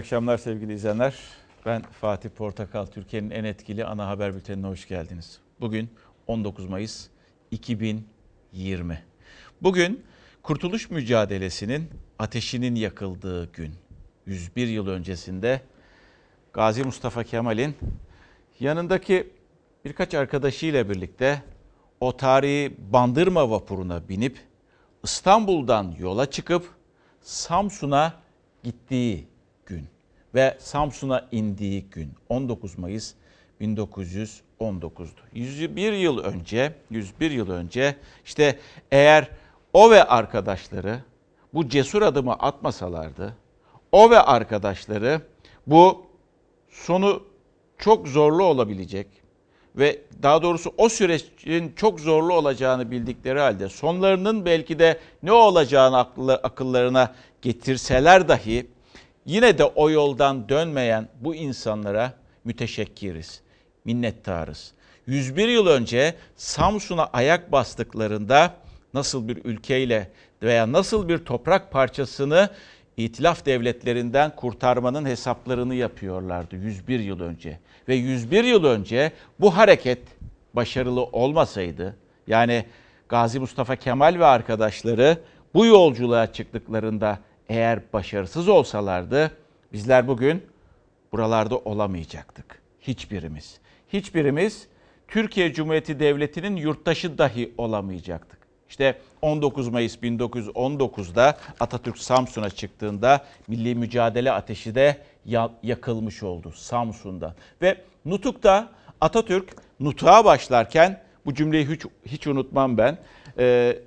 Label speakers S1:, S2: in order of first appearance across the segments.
S1: Akşamlar sevgili izleyenler. Ben Fatih Portakal, Türkiye'nin en etkili ana haber bültenine hoş geldiniz. Bugün 19 Mayıs 2020. Bugün Kurtuluş Mücadelesi'nin ateşinin yakıldığı gün. 101 yıl öncesinde Gazi Mustafa Kemal'in yanındaki birkaç arkadaşıyla birlikte o tarihi Bandırma vapuruna binip İstanbul'dan yola çıkıp Samsun'a gittiği ve Samsun'a indiği gün 19 Mayıs 1919'du. 101 yıl önce, 101 yıl önce işte eğer o ve arkadaşları bu cesur adımı atmasalardı, o ve arkadaşları bu sonu çok zorlu olabilecek ve daha doğrusu o sürecin çok zorlu olacağını bildikleri halde sonlarının belki de ne olacağını akıllarına getirseler dahi yine de o yoldan dönmeyen bu insanlara müteşekkiriz, minnettarız. 101 yıl önce Samsun'a ayak bastıklarında nasıl bir ülkeyle veya nasıl bir toprak parçasını İtilaf devletlerinden kurtarmanın hesaplarını yapıyorlardı 101 yıl önce. Ve 101 yıl önce bu hareket başarılı olmasaydı, yani Gazi Mustafa Kemal ve arkadaşları bu yolculuğa çıktıklarında eğer başarısız olsalardı bizler bugün buralarda olamayacaktık. Hiçbirimiz. Hiçbirimiz Türkiye Cumhuriyeti Devleti'nin yurttaşı dahi olamayacaktık. İşte 19 Mayıs 1919'da Atatürk Samsun'a çıktığında milli mücadele ateşi de yakılmış oldu Samsun'da. Ve Nutuk'ta Atatürk Nutuk'a başlarken bu cümleyi hiç, hiç unutmam ben. Ee,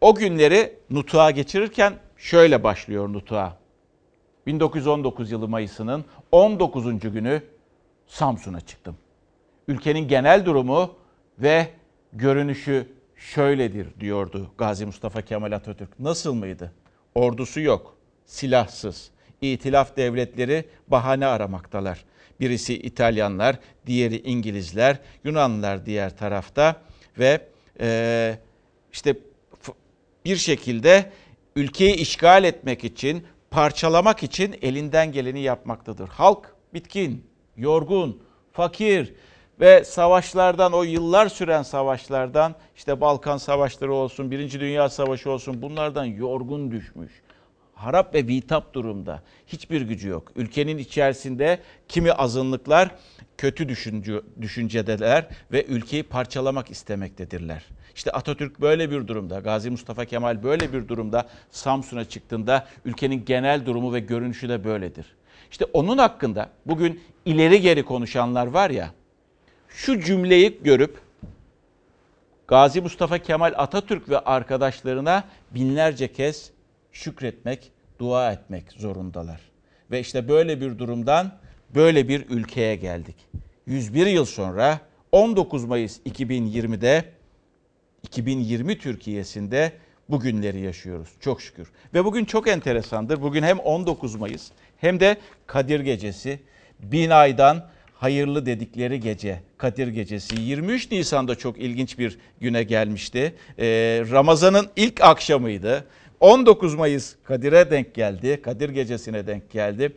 S1: o günleri Nutuk'a geçirirken şöyle başlıyor Nutuk'a. 1919 yılı Mayıs'ının 19. günü Samsun'a çıktım. Ülkenin genel durumu ve görünüşü şöyledir diyordu Gazi Mustafa Kemal Atatürk. Nasıl mıydı? Ordusu yok, silahsız. İtilaf devletleri bahane aramaktalar. Birisi İtalyanlar, diğeri İngilizler, Yunanlılar diğer tarafta ve e, işte bir şekilde ülkeyi işgal etmek için, parçalamak için elinden geleni yapmaktadır. Halk bitkin, yorgun, fakir, ve savaşlardan o yıllar süren savaşlardan işte Balkan savaşları olsun, Birinci Dünya Savaşı olsun bunlardan yorgun düşmüş. Harap ve vitap durumda. Hiçbir gücü yok. Ülkenin içerisinde kimi azınlıklar kötü düşünce, düşüncedeler ve ülkeyi parçalamak istemektedirler. İşte Atatürk böyle bir durumda, Gazi Mustafa Kemal böyle bir durumda Samsun'a çıktığında ülkenin genel durumu ve görünüşü de böyledir. İşte onun hakkında bugün ileri geri konuşanlar var ya, şu cümleyi görüp Gazi Mustafa Kemal Atatürk ve arkadaşlarına binlerce kez şükretmek, dua etmek zorundalar. Ve işte böyle bir durumdan böyle bir ülkeye geldik. 101 yıl sonra 19 Mayıs 2020'de 2020 Türkiye'sinde bugünleri yaşıyoruz çok şükür. Ve bugün çok enteresandır. Bugün hem 19 Mayıs hem de Kadir Gecesi. Bin aydan hayırlı dedikleri gece, Kadir Gecesi. 23 Nisan'da çok ilginç bir güne gelmişti. Ee, Ramazan'ın ilk akşamıydı. 19 Mayıs Kadir'e denk geldi, Kadir Gecesi'ne denk geldi.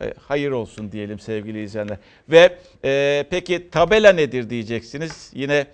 S1: Ee, hayır olsun diyelim sevgili izleyenler. Ve e, peki tabela nedir diyeceksiniz. Yine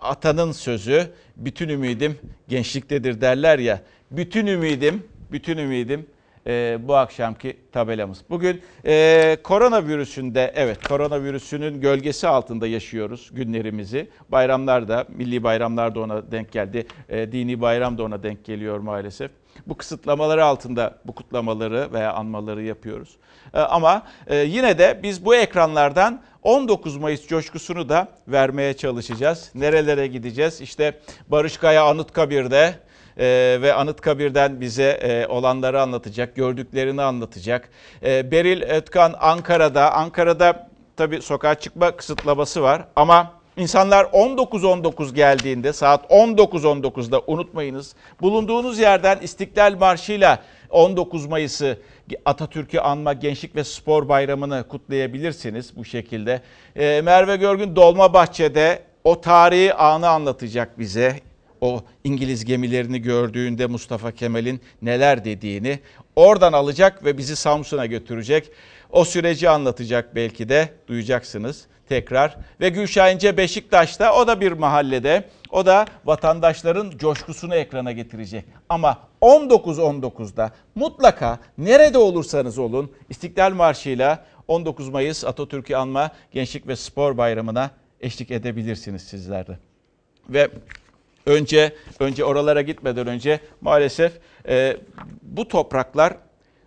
S1: atanın sözü, bütün ümidim gençliktedir derler ya. Bütün ümidim, bütün ümidim e, bu akşamki tabelamız. Bugün e, koronavirüsünde, evet koronavirüsünün gölgesi altında yaşıyoruz günlerimizi. Bayramlar da, milli bayramlar da ona denk geldi. E, dini bayram da ona denk geliyor maalesef. Bu kısıtlamaları altında bu kutlamaları veya anmaları yapıyoruz. E, ama e, yine de biz bu ekranlardan 19 Mayıs coşkusunu da vermeye çalışacağız. Nerelere gideceğiz? İşte Barış Kaya Anıtkabir'de e, ve Anıtkabir'den bize e, olanları anlatacak, gördüklerini anlatacak. E, Beril Ötkan Ankara'da, Ankara'da tabii sokağa çıkma kısıtlaması var ama İnsanlar 19.19 geldiğinde saat 19.19'da unutmayınız bulunduğunuz yerden İstiklal Marşı'yla 19 Mayıs'ı Atatürk'ü anma Gençlik ve Spor Bayramı'nı kutlayabilirsiniz bu şekilde. Ee, Merve Görgün Dolmabahçe'de o tarihi anı anlatacak bize o İngiliz gemilerini gördüğünde Mustafa Kemal'in neler dediğini oradan alacak ve bizi Samsun'a götürecek. o süreci anlatacak belki de duyacaksınız tekrar. Ve Gülşah Beşiktaş'ta o da bir mahallede. O da vatandaşların coşkusunu ekrana getirecek. Ama 19-19'da mutlaka nerede olursanız olun İstiklal Marşı'yla 19 Mayıs Atatürk'ü anma Gençlik ve Spor Bayramı'na eşlik edebilirsiniz sizler de. Ve önce önce oralara gitmeden önce maalesef e, bu topraklar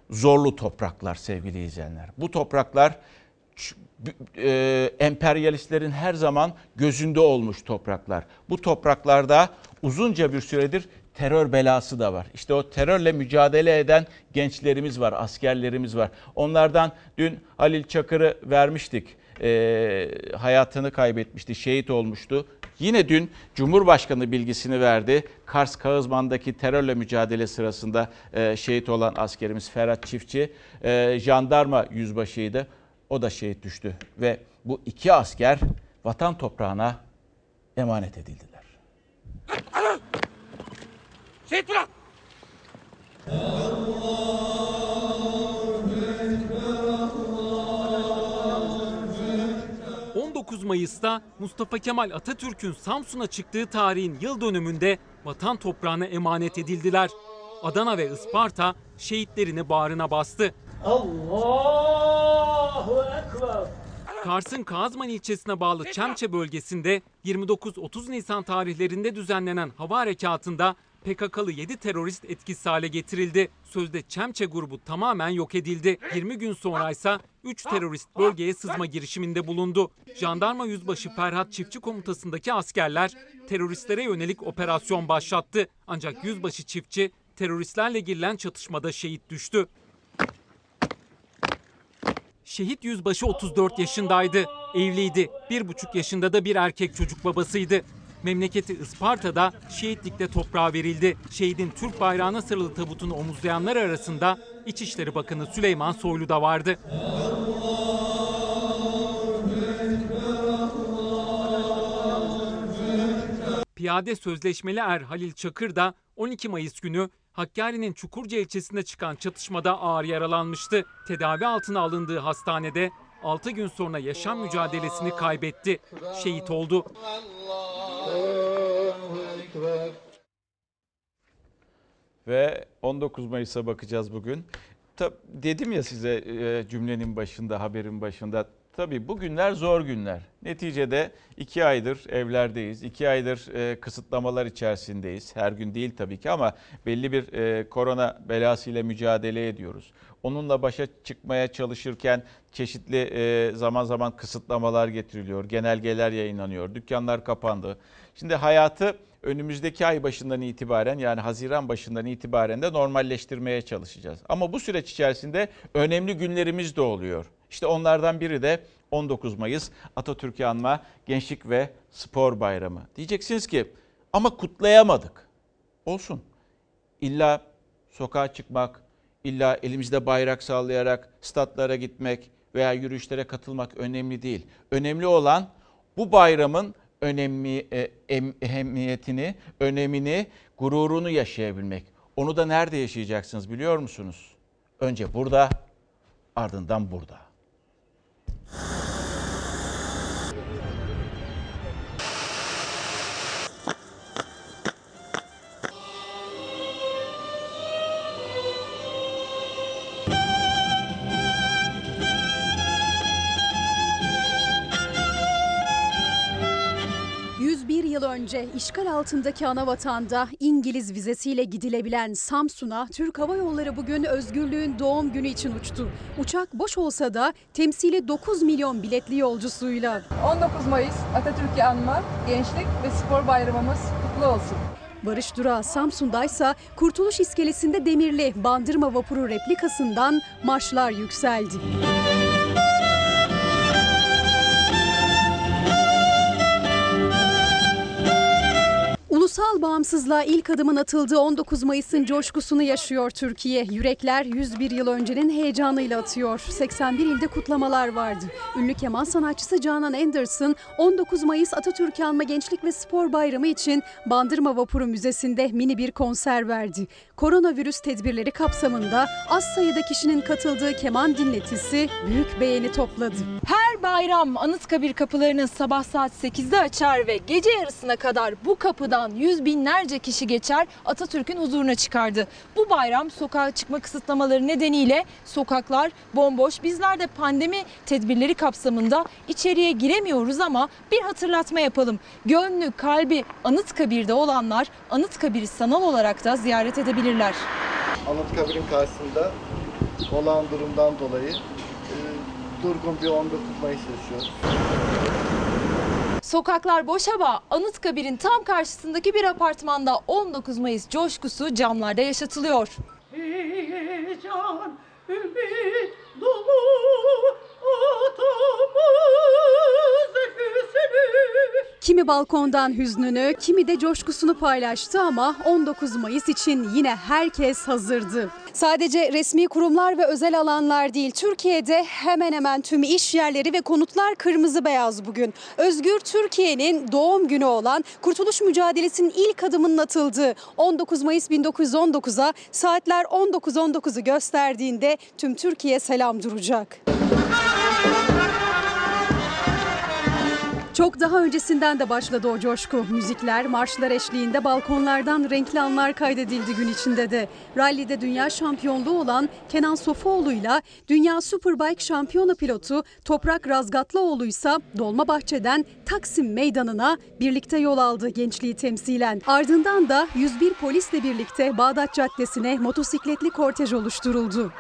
S1: zorlu topraklar sevgili izleyenler. Bu topraklar e, emperyalistlerin her zaman gözünde olmuş topraklar. Bu topraklarda uzunca bir süredir terör belası da var. İşte o terörle mücadele eden gençlerimiz var, askerlerimiz var. Onlardan dün Halil Çakır'ı vermiştik. E, hayatını kaybetmişti, şehit olmuştu. Yine dün Cumhurbaşkanı bilgisini verdi. Kars Kağızman'daki terörle mücadele sırasında e, şehit olan askerimiz Ferhat Çiftçi, e, jandarma yüzbaşıydı. O da şehit düştü ve bu iki asker vatan toprağına emanet edildiler. Şehit bırak!
S2: 19 Mayıs'ta Mustafa Kemal Atatürk'ün Samsun'a çıktığı tarihin yıl dönümünde vatan toprağına emanet edildiler. Adana ve Isparta şehitlerini bağrına bastı. Allahu Ekber. Kars'ın Kazman ilçesine bağlı Çemçe bölgesinde 29-30 Nisan tarihlerinde düzenlenen hava harekatında PKK'lı 7 terörist etkisiz hale getirildi. Sözde Çemçe grubu tamamen yok edildi. 20 gün sonra ise 3 terörist bölgeye sızma girişiminde bulundu. Jandarma Yüzbaşı Ferhat Çiftçi komutasındaki askerler teröristlere yönelik operasyon başlattı. Ancak Yüzbaşı Çiftçi teröristlerle girilen çatışmada şehit düştü. Şehit yüzbaşı 34 yaşındaydı. Evliydi. Bir buçuk yaşında da bir erkek çocuk babasıydı. Memleketi Isparta'da şehitlikte toprağa verildi. Şehidin Türk bayrağına sarılı tabutunu omuzlayanlar arasında İçişleri Bakanı Süleyman Soylu da vardı. Piyade sözleşmeli er Halil Çakır da 12 Mayıs günü Hakkari'nin Çukurca ilçesinde çıkan çatışmada ağır yaralanmıştı. Tedavi altına alındığı hastanede 6 gün sonra yaşam mücadelesini kaybetti. Şehit oldu.
S1: Ve 19 Mayıs'a bakacağız bugün. Tab dedim ya size e, cümlenin başında, haberin başında Tabii bu günler zor günler. Neticede iki aydır evlerdeyiz. iki aydır e, kısıtlamalar içerisindeyiz. Her gün değil tabii ki ama belli bir e, korona belasıyla mücadele ediyoruz. Onunla başa çıkmaya çalışırken çeşitli e, zaman zaman kısıtlamalar getiriliyor. Genelgeler yayınlanıyor. Dükkanlar kapandı. Şimdi hayatı önümüzdeki ay başından itibaren yani Haziran başından itibaren de normalleştirmeye çalışacağız. Ama bu süreç içerisinde önemli günlerimiz de oluyor. İşte onlardan biri de 19 Mayıs Atatürk'ü anma Gençlik ve Spor Bayramı. Diyeceksiniz ki ama kutlayamadık. Olsun. İlla sokağa çıkmak, illa elimizde bayrak sallayarak statlara gitmek veya yürüyüşlere katılmak önemli değil. Önemli olan bu bayramın önemli e, ehemmiyetini, önemini, gururunu yaşayabilmek. Onu da nerede yaşayacaksınız biliyor musunuz? Önce burada, ardından burada.
S3: Önce işgal altındaki ana vatanda İngiliz vizesiyle gidilebilen Samsun'a Türk Hava Yolları bugün özgürlüğün doğum günü için uçtu. Uçak boş olsa da temsili 9 milyon biletli yolcusuyla.
S4: 19 Mayıs Atatürk'ü anma, gençlik ve spor bayramımız kutlu olsun.
S3: Barış Durağı Samsun'daysa Kurtuluş İskelesi'nde demirli Bandırma vapuru replikasından marşlar yükseldi. Ulusal bağımsızlığa ilk adımın atıldığı 19 Mayıs'ın coşkusunu yaşıyor Türkiye. Yürekler 101 yıl öncenin heyecanıyla atıyor. 81 ilde kutlamalar vardı. Ünlü keman sanatçısı Canan Anderson 19 Mayıs Atatürk'ü anma Gençlik ve Spor Bayramı için Bandırma Vapuru Müzesi'nde mini bir konser verdi. Koronavirüs tedbirleri kapsamında az sayıda kişinin katıldığı keman dinletisi büyük beğeni topladı.
S5: Her bayram Anıtkabir kapılarını sabah saat 8'de açar ve gece yarısına kadar bu kapıdan yüz binlerce kişi geçer Atatürk'ün huzuruna çıkardı. Bu bayram sokağa çıkma kısıtlamaları nedeniyle sokaklar bomboş. Bizler de pandemi tedbirleri kapsamında içeriye giremiyoruz ama bir hatırlatma yapalım. Gönlü, kalbi Anıtkabir'de olanlar Anıtkabir'i sanal olarak da ziyaret edebilirler.
S6: Anıtkabir'in karşısında olan durumdan dolayı e, durgun bir 19 Mayıs yaşıyoruz.
S5: Sokaklar boş ama Anıtkabir'in tam karşısındaki bir apartmanda 19 Mayıs coşkusu camlarda yaşatılıyor.
S7: heyecan, ümit dolu atamız
S3: Kimi balkondan hüznünü, kimi de coşkusunu paylaştı ama 19 Mayıs için yine herkes hazırdı. Sadece resmi kurumlar ve özel alanlar değil, Türkiye'de hemen hemen tüm iş yerleri ve konutlar kırmızı beyaz bugün. Özgür Türkiye'nin doğum günü olan Kurtuluş Mücadelesi'nin ilk adımının atıldığı 19 Mayıs 1919'a saatler 19.19'u gösterdiğinde tüm Türkiye selam duracak. Çok daha öncesinden de başladı o coşku. Müzikler, marşlar eşliğinde balkonlardan renkli anlar kaydedildi gün içinde de. Rally'de dünya şampiyonluğu olan Kenan Sofuoğlu'yla dünya Superbike şampiyonu pilotu Toprak Razgatlıoğlu ise Dolmabahçe'den Taksim Meydanı'na birlikte yol aldı gençliği temsilen. Ardından da 101 polisle birlikte Bağdat Caddesi'ne motosikletli kortej oluşturuldu.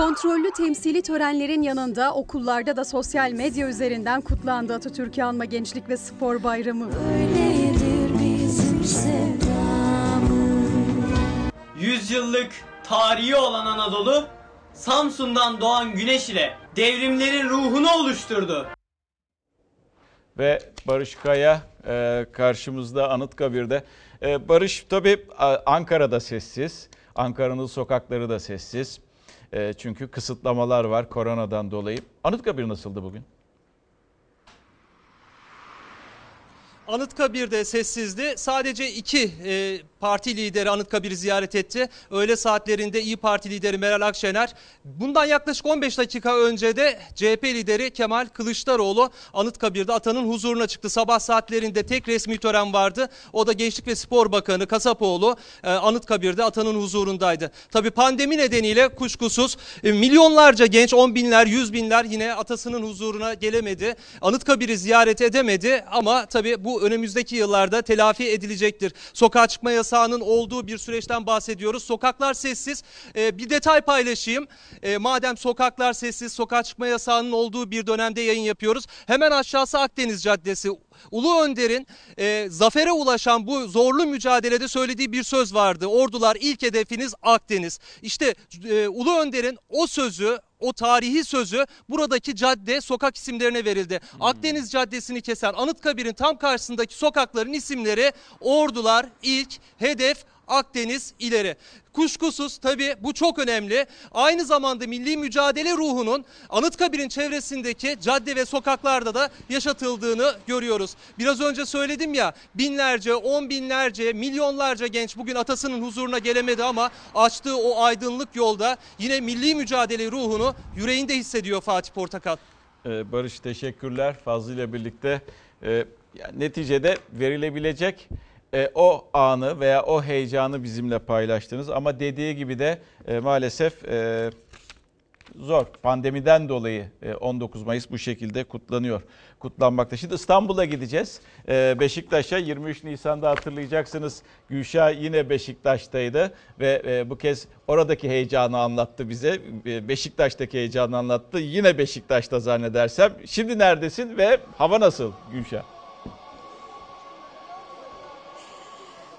S3: Kontrollü temsili törenlerin yanında okullarda da sosyal medya üzerinden kutlandı Atatürk'ü anma Gençlik ve Spor Bayramı.
S8: Yüzyıllık tarihi olan Anadolu, Samsun'dan doğan güneş ile devrimlerin ruhunu oluşturdu.
S1: Ve Barış Kaya e, karşımızda Anıtkabir'de. E, Barış tabii Ankara'da sessiz. Ankara'nın sokakları da sessiz. E, çünkü kısıtlamalar var koronadan dolayı. Anıtkabir nasıldı bugün?
S9: Anıtkabir'de sessizdi. Sadece iki e, parti lideri Anıtkabir'i ziyaret etti. Öğle saatlerinde İyi Parti lideri Meral Akşener. Bundan yaklaşık 15 dakika önce de CHP lideri Kemal Kılıçdaroğlu Anıtkabir'de atanın huzuruna çıktı. Sabah saatlerinde tek resmi tören vardı. O da Gençlik ve Spor Bakanı Kasapoğlu e, Anıtkabir'de atanın huzurundaydı. Tabii pandemi nedeniyle kuşkusuz e, milyonlarca genç, on binler, yüz binler yine atasının huzuruna gelemedi. Anıtkabir'i ziyaret edemedi ama tabii bu önümüzdeki yıllarda telafi edilecektir. Sokağa çıkma yasağının olduğu bir süreçten bahsediyoruz. Sokaklar sessiz. Ee, bir detay paylaşayım. Ee, madem sokaklar sessiz, sokağa çıkma yasağının olduğu bir dönemde yayın yapıyoruz. Hemen aşağısı Akdeniz Caddesi. Ulu Önder'in e, zafere ulaşan bu zorlu mücadelede söylediği bir söz vardı. Ordular ilk hedefiniz Akdeniz. İşte e, Ulu Önder'in o sözü o tarihi sözü buradaki cadde sokak isimlerine verildi. Akdeniz Caddesi'ni kesen Anıtkabir'in tam karşısındaki sokakların isimleri Ordular ilk hedef Akdeniz ileri. Kuşkusuz tabii bu çok önemli. Aynı zamanda milli mücadele ruhunun Anıtkabir'in çevresindeki cadde ve sokaklarda da yaşatıldığını görüyoruz. Biraz önce söyledim ya binlerce, on binlerce, milyonlarca genç bugün atasının huzuruna gelemedi ama açtığı o aydınlık yolda yine milli mücadele ruhunu yüreğinde hissediyor Fatih Portakal.
S1: Ee, Barış teşekkürler. Fazlı ile birlikte e, yani neticede verilebilecek e, o anı veya o heyecanı bizimle paylaştınız. Ama dediği gibi de e, maalesef e, zor. Pandemiden dolayı e, 19 Mayıs bu şekilde kutlanıyor. Kutlanmakta. Şimdi İstanbul'a gideceğiz. E, Beşiktaş'a 23 Nisan'da hatırlayacaksınız. Gülşah yine Beşiktaş'taydı ve e, bu kez oradaki heyecanı anlattı bize. E, Beşiktaş'taki heyecanı anlattı. Yine Beşiktaş'ta zannedersem. Şimdi neredesin ve hava nasıl Gülşah?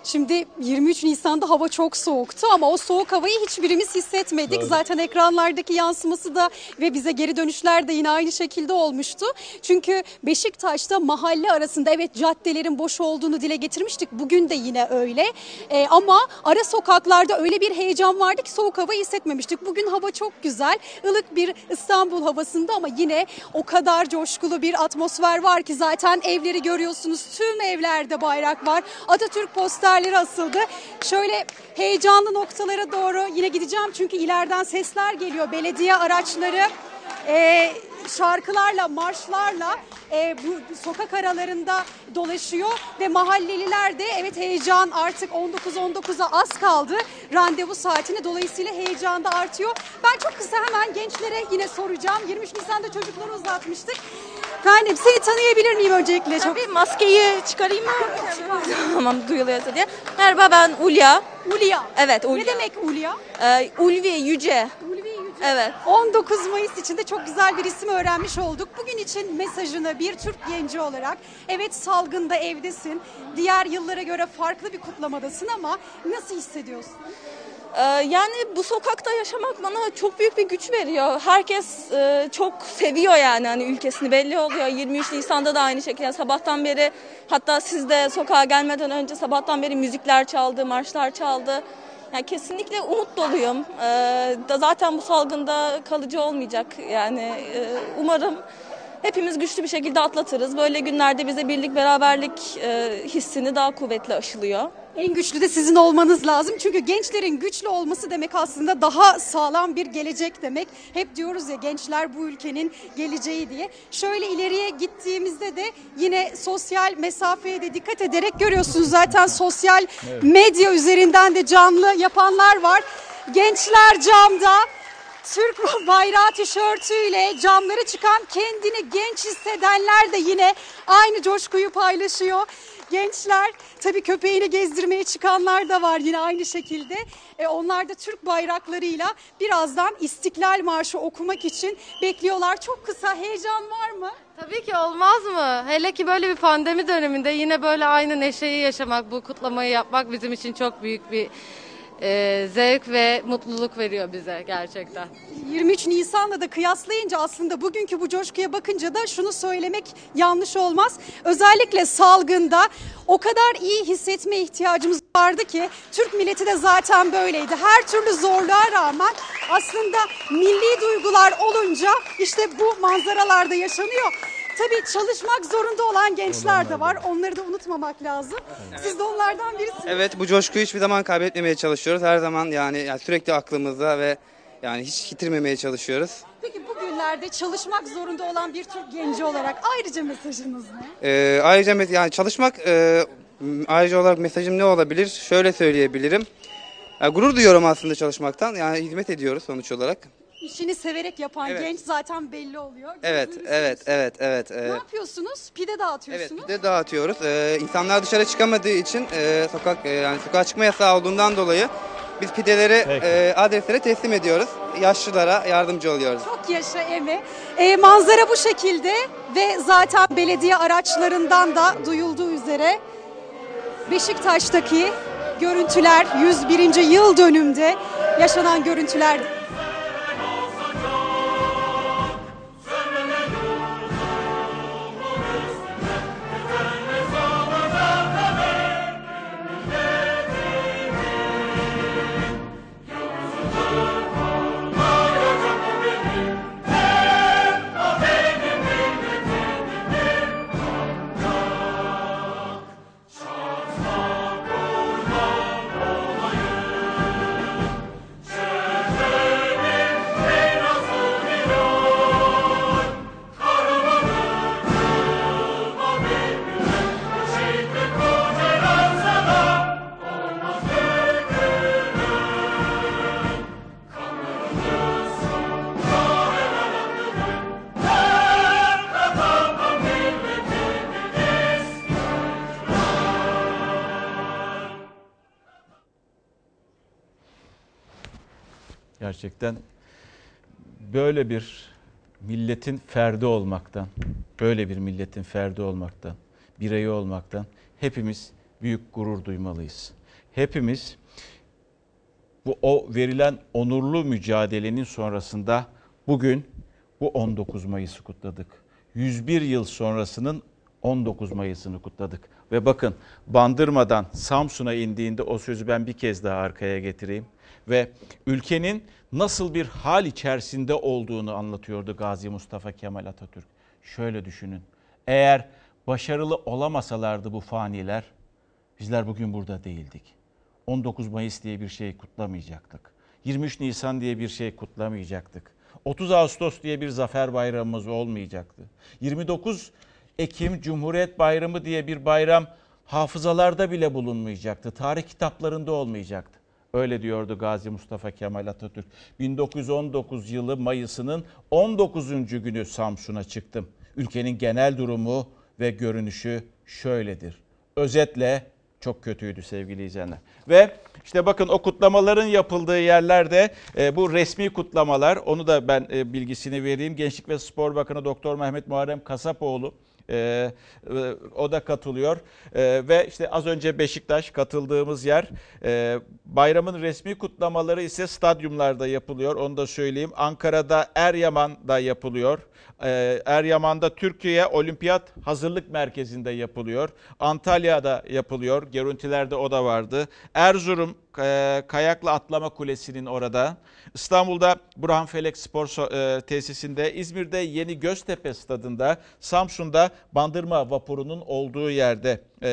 S3: Şimdi 23 Nisan'da hava çok soğuktu ama o soğuk havayı hiçbirimiz hissetmedik.
S1: Doğru.
S3: Zaten ekranlardaki yansıması da ve bize geri dönüşler de yine aynı şekilde olmuştu. Çünkü Beşiktaş'ta mahalle arasında evet caddelerin boş olduğunu dile getirmiştik. Bugün de yine öyle. Ee, ama ara sokaklarda öyle bir heyecan vardı ki soğuk havayı hissetmemiştik. Bugün hava çok güzel. ılık bir İstanbul havasında ama yine o kadar coşkulu bir atmosfer var ki zaten evleri görüyorsunuz. Tüm evlerde bayrak var. Atatürk posterleri asıldı. Şöyle heyecanlı noktalara doğru yine gideceğim çünkü ileriden sesler geliyor. Belediye araçları e, şarkılarla, marşlarla e, bu sokak aralarında dolaşıyor ve mahalleliler de evet heyecan artık 19-19'a az kaldı randevu saatini dolayısıyla heyecan da artıyor. Ben çok kısa hemen gençlere yine soracağım. 23 Nisan'da çocukları uzatmıştık. Efendim seni tanıyabilir miyim öncelikle? Çok
S10: Tabii maskeyi çıkarayım mı? tamam duyuluyorsa diye. Merhaba ben Ulya.
S3: Ulya.
S10: Evet Ulya.
S3: Ne demek Ulya?
S10: Ee, Ulvi Yüce.
S3: Ulvi Yüce.
S10: Evet.
S3: 19 Mayıs için de çok güzel bir isim öğrenmiş olduk. Bugün için mesajını bir Türk genci olarak evet salgında evdesin. Diğer yıllara göre farklı bir kutlamadasın ama nasıl hissediyorsun?
S10: Ee, yani bu sokakta yaşamak bana çok büyük bir güç veriyor. Herkes e, çok seviyor yani hani ülkesini belli oluyor. 23 Nisan'da da aynı şekilde sabahtan beri hatta siz de sokağa gelmeden önce sabahtan beri müzikler çaldı, marşlar çaldı. Yani kesinlikle umut doluyum. Ee, zaten bu salgında kalıcı olmayacak. Yani e, umarım hepimiz güçlü bir şekilde atlatırız. Böyle günlerde bize birlik beraberlik e, hissini daha kuvvetli aşılıyor.
S3: En güçlü de sizin olmanız lazım. Çünkü gençlerin güçlü olması demek aslında daha sağlam bir gelecek demek. Hep diyoruz ya gençler bu ülkenin geleceği diye. Şöyle ileriye gittiğimizde de yine sosyal mesafeye de dikkat ederek görüyorsunuz. Zaten sosyal medya üzerinden de canlı yapanlar var. Gençler camda Türk bayrağı tişörtüyle camları çıkan kendini genç hissedenler de yine aynı coşkuyu paylaşıyor. Gençler tabii köpeğini gezdirmeye çıkanlar da var yine aynı şekilde. E, onlar da Türk bayraklarıyla birazdan İstiklal Marşı okumak için bekliyorlar. Çok kısa heyecan var mı?
S11: Tabii ki olmaz mı? Hele ki böyle bir pandemi döneminde yine böyle aynı neşeyi yaşamak, bu kutlamayı yapmak bizim için çok büyük bir e, zevk ve mutluluk veriyor bize gerçekten.
S3: 23 Nisan'la da kıyaslayınca aslında bugünkü bu coşkuya bakınca da şunu söylemek yanlış olmaz. Özellikle salgında o kadar iyi hissetme ihtiyacımız vardı ki Türk milleti de zaten böyleydi. Her türlü zorluğa rağmen aslında milli duygular olunca işte bu manzaralarda yaşanıyor. Tabii çalışmak zorunda olan gençler de var. Onları da unutmamak lazım. Siz de onlardan birisiniz.
S12: Evet bu coşkuyu hiçbir zaman kaybetmemeye çalışıyoruz. Her zaman yani, yani sürekli aklımızda ve yani hiç yitirmemeye çalışıyoruz.
S3: Peki bugünlerde çalışmak zorunda olan bir Türk genci olarak ayrıca mesajınız ne?
S12: Ee, ayrıca mes- yani çalışmak e, ayrıca olarak mesajım ne olabilir? Şöyle söyleyebilirim. Ya, gurur duyuyorum aslında çalışmaktan. Yani hizmet ediyoruz sonuç olarak.
S3: İşini severek yapan
S12: Evet.
S3: genç zaten belli oluyor.
S12: Evet, evet, evet, evet.
S3: Ne
S12: Ee,
S3: yapıyorsunuz? Pide dağıtıyorsunuz.
S12: Evet, bir de dağıtıyoruz. Ee, insanlar dışarı çıkamadığı için e, sokak e, yani sokağa çıkma yasağı olduğundan dolayı biz pideleri
S1: Peki.
S12: e, adreslere teslim ediyoruz. Yaşlılara yardımcı oluyoruz.
S3: Çok yaşa Emi. Ee, manzara bu şekilde ve zaten belediye araçlarından da duyulduğu üzere Beşiktaş'taki görüntüler 101. yıl dönümde yaşanan görüntüler.
S1: Böyle bir milletin ferdi olmaktan, böyle bir milletin ferdi olmaktan, bireyi olmaktan hepimiz büyük gurur duymalıyız. Hepimiz bu o verilen onurlu mücadelenin sonrasında bugün bu 19 Mayıs'ı kutladık. 101 yıl sonrasının 19 Mayıs'ını kutladık. Ve bakın Bandırma'dan Samsun'a indiğinde o sözü ben bir kez daha arkaya getireyim. Ve ülkenin nasıl bir hal içerisinde olduğunu anlatıyordu Gazi Mustafa Kemal Atatürk. Şöyle düşünün. Eğer başarılı olamasalardı bu faniler bizler bugün burada değildik. 19 Mayıs diye bir şey kutlamayacaktık. 23 Nisan diye bir şey kutlamayacaktık. 30 Ağustos diye bir zafer bayramımız olmayacaktı. 29 Ekim Cumhuriyet Bayramı diye bir bayram hafızalarda bile bulunmayacaktı. Tarih kitaplarında olmayacaktı. Öyle diyordu Gazi Mustafa Kemal Atatürk. 1919 yılı Mayıs'ının 19. günü Samsun'a çıktım. Ülkenin genel durumu ve görünüşü şöyledir. Özetle çok kötüydü sevgili izleyenler. Ve işte bakın o kutlamaların yapıldığı yerlerde e, bu resmi kutlamalar onu da ben e, bilgisini vereyim. Gençlik ve Spor Bakanı Doktor Mehmet Muharrem Kasapoğlu ee, o da katılıyor. Ee, ve işte az önce Beşiktaş katıldığımız yer ee, bayramın resmi kutlamaları ise stadyumlarda yapılıyor. Onu da söyleyeyim. Ankara'da Eryaman'da yapılıyor. Ee, Eryaman'da Türkiye Olimpiyat Hazırlık Merkezi'nde yapılıyor. Antalya'da yapılıyor. Görüntülerde o da vardı. Erzurum Kayaklı Atlama Kulesi'nin orada İstanbul'da Burhan Felek Spor e, Tesisinde, İzmir'de Yeni Göztepe Stadında, Samsun'da Bandırma Vapuru'nun olduğu yerde e,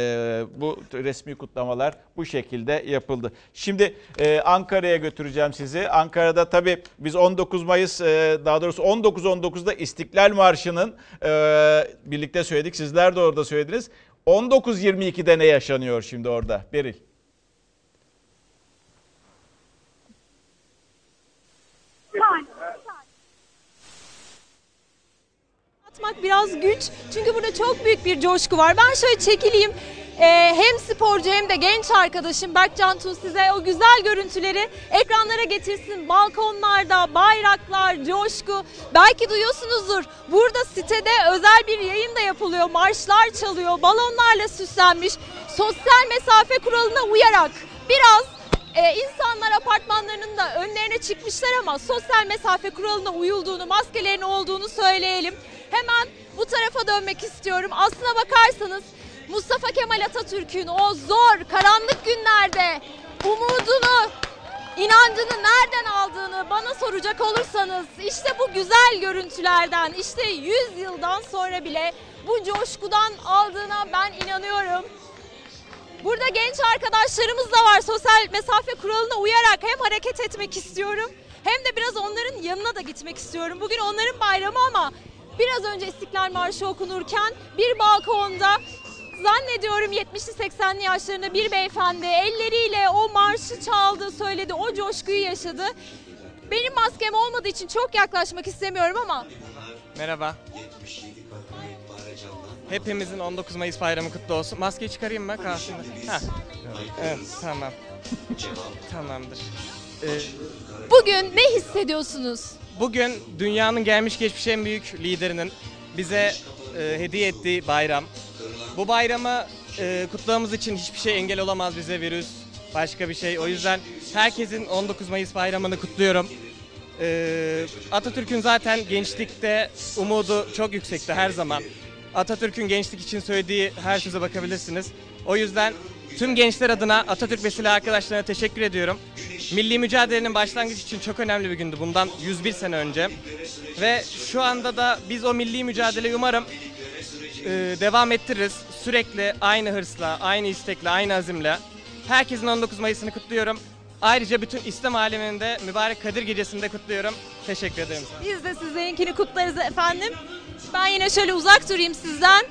S1: bu resmi kutlamalar bu şekilde yapıldı. Şimdi e, Ankara'ya götüreceğim sizi. Ankara'da tabii biz 19 Mayıs daha doğrusu 19-19'da İstiklal Marşı'nın birlikte söyledik. Sizler de orada söylediniz. 19-22'de ne yaşanıyor şimdi orada? Beril.
S5: Atmak biraz güç çünkü burada çok büyük bir coşku var. Ben şöyle çekileyim. Ee, hem sporcu hem de genç arkadaşım Berkcan Tuğ size o güzel görüntüleri ekranlara getirsin. Balkonlarda bayraklar, coşku. Belki duyuyorsunuzdur. Burada sitede özel bir yayın da yapılıyor. Marşlar çalıyor, balonlarla süslenmiş. Sosyal mesafe kuralına uyarak biraz ee, insanlar apartmanlarının da önlerine çıkmışlar ama sosyal mesafe kuralına uyulduğunu, maskelerin olduğunu söyleyelim. Hemen bu tarafa dönmek istiyorum. Aslına bakarsanız Mustafa Kemal Atatürk'ün o zor, karanlık günlerde umudunu, inancını nereden aldığını bana soracak olursanız işte bu güzel görüntülerden, işte 100 yıldan sonra bile bu coşkudan aldığına ben inanıyorum. Burada genç arkadaşlarımız da var. Sosyal mesafe kuralına uyarak hem hareket etmek istiyorum hem de biraz onların yanına da gitmek istiyorum. Bugün onların bayramı ama biraz önce İstiklal Marşı okunurken bir balkonda zannediyorum 70'li 80'li yaşlarında bir beyefendi elleriyle o marşı çaldı, söyledi, o coşkuyu yaşadı. Benim maskem olmadığı için çok yaklaşmak istemiyorum ama
S13: Merhaba. Hepimizin 19 Mayıs bayramı kutlu olsun. Maskeyi çıkarayım mı karşımda? Ha. Evet, tamam. Tamamdır. Ee,
S5: bugün ne hissediyorsunuz?
S13: bugün dünyanın gelmiş geçmiş en büyük liderinin bize e, hediye ettiği bayram. Bu bayramı e, kutlamamız için hiçbir şey engel olamaz bize virüs, başka bir şey. O yüzden herkesin 19 Mayıs bayramını kutluyorum. Ee, Atatürk'ün zaten gençlikte umudu çok yüksekti her zaman. Atatürk'ün gençlik için söylediği her söze bakabilirsiniz. O yüzden tüm gençler adına Atatürk ve silah arkadaşlarına teşekkür ediyorum. Milli mücadelenin başlangıç için çok önemli bir gündü bundan 101 sene önce. Ve şu anda da biz o milli mücadeleyi umarım e, devam ettiririz. Sürekli aynı hırsla, aynı istekle, aynı azimle. Herkesin 19 Mayıs'ını kutluyorum. Ayrıca bütün İslam aleminde mübarek Kadir Gecesi'nde kutluyorum. Teşekkür ederim.
S5: Biz de sizinkini kutlarız efendim. Ben yine şöyle uzak durayım sizden.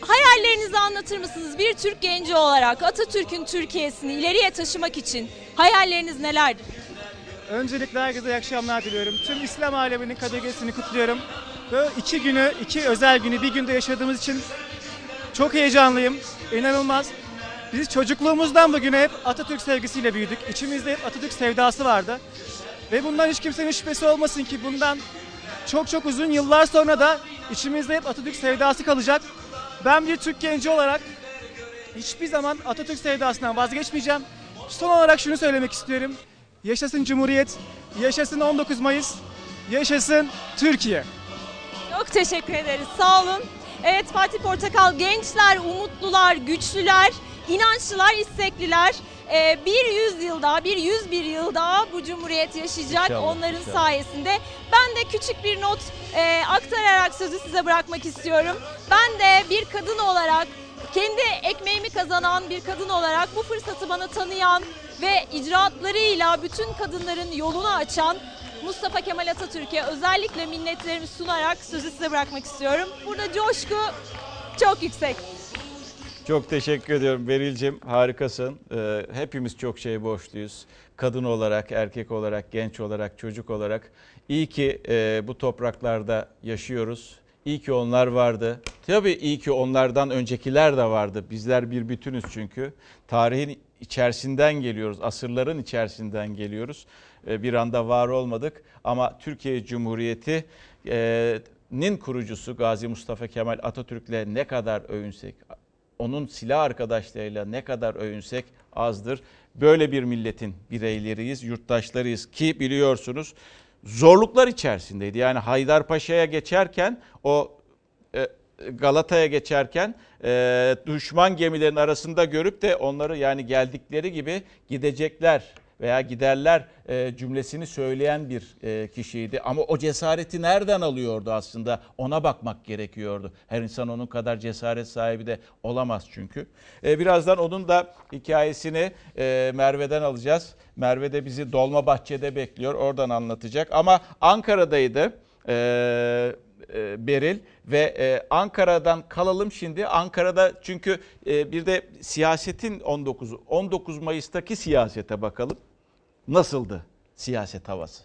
S5: Hayallerinizi anlatır mısınız? Bir Türk genci olarak Atatürk'ün Türkiye'sini ileriye taşımak için hayalleriniz nelerdir?
S14: Öncelikle herkese iyi akşamlar diliyorum. Tüm İslam aleminin Kadir Gecesi'ni kutluyorum. Böyle iki günü, iki özel günü bir günde yaşadığımız için çok heyecanlıyım. İnanılmaz. Biz çocukluğumuzdan bugüne hep Atatürk sevgisiyle büyüdük. İçimizde hep Atatürk sevdası vardı. Ve bundan hiç kimsenin şüphesi olmasın ki bundan çok çok uzun yıllar sonra da içimizde hep Atatürk sevdası kalacak. Ben bir Türk genci olarak hiçbir zaman Atatürk sevdasından vazgeçmeyeceğim. Son olarak şunu söylemek istiyorum. Yaşasın Cumhuriyet, yaşasın 19 Mayıs, yaşasın Türkiye.
S15: Çok teşekkür ederiz. Sağ olun. Evet Fatih Portakal gençler, umutlular, güçlüler, inançlılar, istekliler. Ee, bir yüzyıl daha, bir yüz bir yıl daha bu cumhuriyet yaşayacak
S16: İnşallah,
S15: onların
S16: inşallah.
S15: sayesinde. Ben de küçük bir not e, aktararak sözü size bırakmak istiyorum. Ben de bir kadın olarak, kendi ekmeğimi kazanan bir kadın olarak bu fırsatı bana tanıyan ve icraatlarıyla bütün kadınların yolunu açan Mustafa Kemal Atatürk'e özellikle minnetlerimi sunarak sözü size bırakmak istiyorum. Burada coşku çok yüksek.
S1: Çok teşekkür ediyorum Beril'cim harikasın. Ee, hepimiz çok şey borçluyuz. Kadın olarak, erkek olarak, genç olarak, çocuk olarak. İyi ki e, bu topraklarda yaşıyoruz. İyi ki onlar vardı. Tabii iyi ki onlardan öncekiler de vardı. Bizler bir bütünüz çünkü. Tarihin içerisinden geliyoruz, asırların içerisinden geliyoruz. Ee, bir anda var olmadık ama Türkiye Cumhuriyeti e, nin kurucusu Gazi Mustafa Kemal Atatürk'le ne kadar övünsek, onun silah arkadaşlarıyla ne kadar övünsek azdır. Böyle bir milletin bireyleriyiz, yurttaşlarıyız ki biliyorsunuz zorluklar içerisindeydi. Yani Haydarpaşa'ya geçerken o e, Galata'ya geçerken e, düşman gemilerin arasında görüp de onları yani geldikleri gibi gidecekler veya giderler e, cümlesini söyleyen bir e, kişiydi. Ama o cesareti nereden alıyordu aslında? Ona bakmak gerekiyordu. Her insan onun kadar cesaret sahibi de olamaz çünkü. E, birazdan onun da hikayesini Merve'den alacağız. Merve de bizi Dolmabahçe'de bekliyor. Oradan anlatacak. Ama Ankara'daydı. Beril ve Ankara'dan kalalım şimdi. Ankara'da çünkü bir de siyasetin 19 19 Mayıs'taki siyasete bakalım. Nasıldı siyaset havası?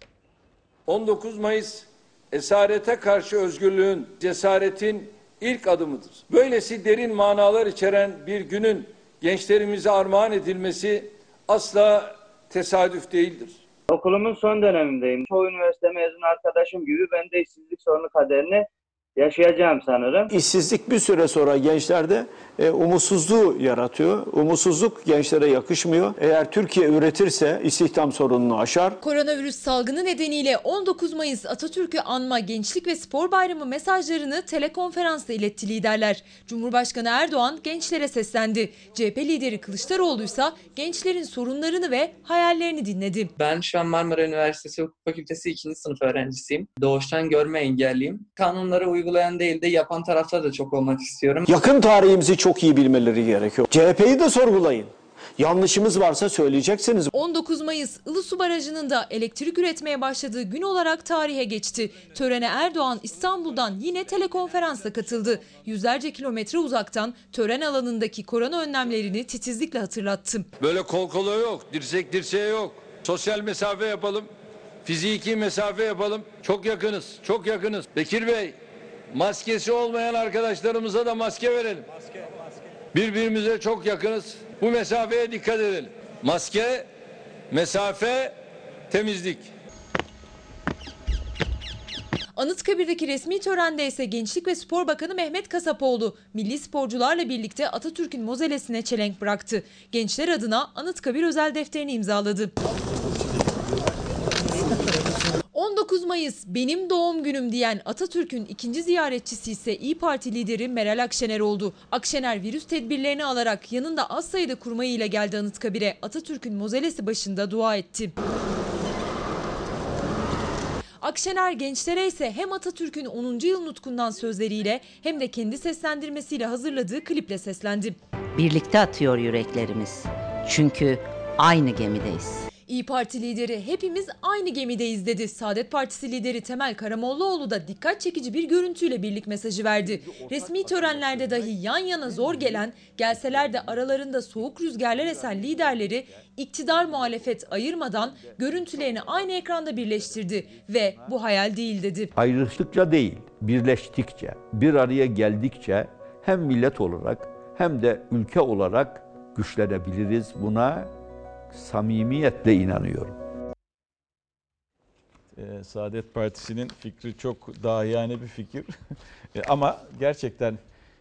S17: 19 Mayıs esarete karşı özgürlüğün, cesaretin ilk adımıdır. Böylesi derin manalar içeren bir günün gençlerimize armağan edilmesi asla tesadüf değildir.
S16: Okulumun son dönemindeyim. Çoğu üniversite mezun arkadaşım gibi ben de işsizlik sorunu kaderini yaşayacağım sanırım.
S18: İşsizlik bir süre sonra gençlerde e, umutsuzluğu yaratıyor. Umutsuzluk gençlere yakışmıyor. Eğer Türkiye üretirse istihdam sorununu aşar.
S15: Koronavirüs salgını nedeniyle 19 Mayıs Atatürk'ü anma Gençlik ve Spor Bayramı mesajlarını telekonferansla iletti liderler. Cumhurbaşkanı Erdoğan gençlere seslendi. CHP lideri Kılıçdaroğlu ise gençlerin sorunlarını ve hayallerini dinledi.
S8: Ben şu an Marmara Üniversitesi Hukuk Fakültesi 2. sınıf öğrencisiyim. Doğuştan görme engelliyim. Kanunları uygulayan değil de yapan tarafta da çok olmak istiyorum.
S18: Yakın tarihimizi çok iyi bilmeleri gerekiyor. CHP'yi de sorgulayın. Yanlışımız varsa söyleyeceksiniz.
S15: 19 Mayıs Ilısu Barajı'nın da elektrik üretmeye başladığı gün olarak tarihe geçti. Törene Erdoğan İstanbul'dan yine telekonferansla katıldı. Yüzlerce kilometre uzaktan tören alanındaki korona önlemlerini titizlikle hatırlattı.
S17: Böyle kol kola yok, dirsek dirseğe yok. Sosyal mesafe yapalım, fiziki mesafe yapalım. Çok yakınız, çok yakınız. Bekir Bey, maskesi olmayan arkadaşlarımıza da maske verelim. Birbirimize çok yakınız. Bu mesafeye dikkat edelim. Maske, mesafe, temizlik.
S15: Anıtkabir'deki resmi törende ise Gençlik ve Spor Bakanı Mehmet Kasapoğlu milli sporcularla birlikte Atatürk'ün mozelesine çelenk bıraktı. Gençler adına Anıtkabir özel defterini imzaladı. 19 Mayıs benim doğum günüm diyen Atatürk'ün ikinci ziyaretçisi ise İyi Parti lideri Meral Akşener oldu. Akşener virüs tedbirlerini alarak yanında az sayıda kurmayı ile geldi Anıtkabir'e. Atatürk'ün mozelesi başında dua etti. Akşener gençlere ise hem Atatürk'ün 10. yıl nutkundan sözleriyle hem de kendi seslendirmesiyle hazırladığı kliple seslendi.
S19: Birlikte atıyor yüreklerimiz. Çünkü aynı gemideyiz.
S15: İyi Parti lideri hepimiz aynı gemideyiz dedi. Saadet Partisi lideri Temel Karamollaoğlu da dikkat çekici bir görüntüyle birlik mesajı verdi. Resmi törenlerde dahi yan yana zor gelen, gelseler de aralarında soğuk rüzgarlar esen liderleri iktidar muhalefet ayırmadan görüntülerini aynı ekranda birleştirdi ve bu hayal değil dedi.
S20: Ayrıştıkça değil, birleştikçe, bir araya geldikçe hem millet olarak hem de ülke olarak güçlenebiliriz. Buna samimiyetle inanıyorum.
S1: Ee, Saadet Partisi'nin fikri çok dahiyane bir fikir. E, Ama gerçekten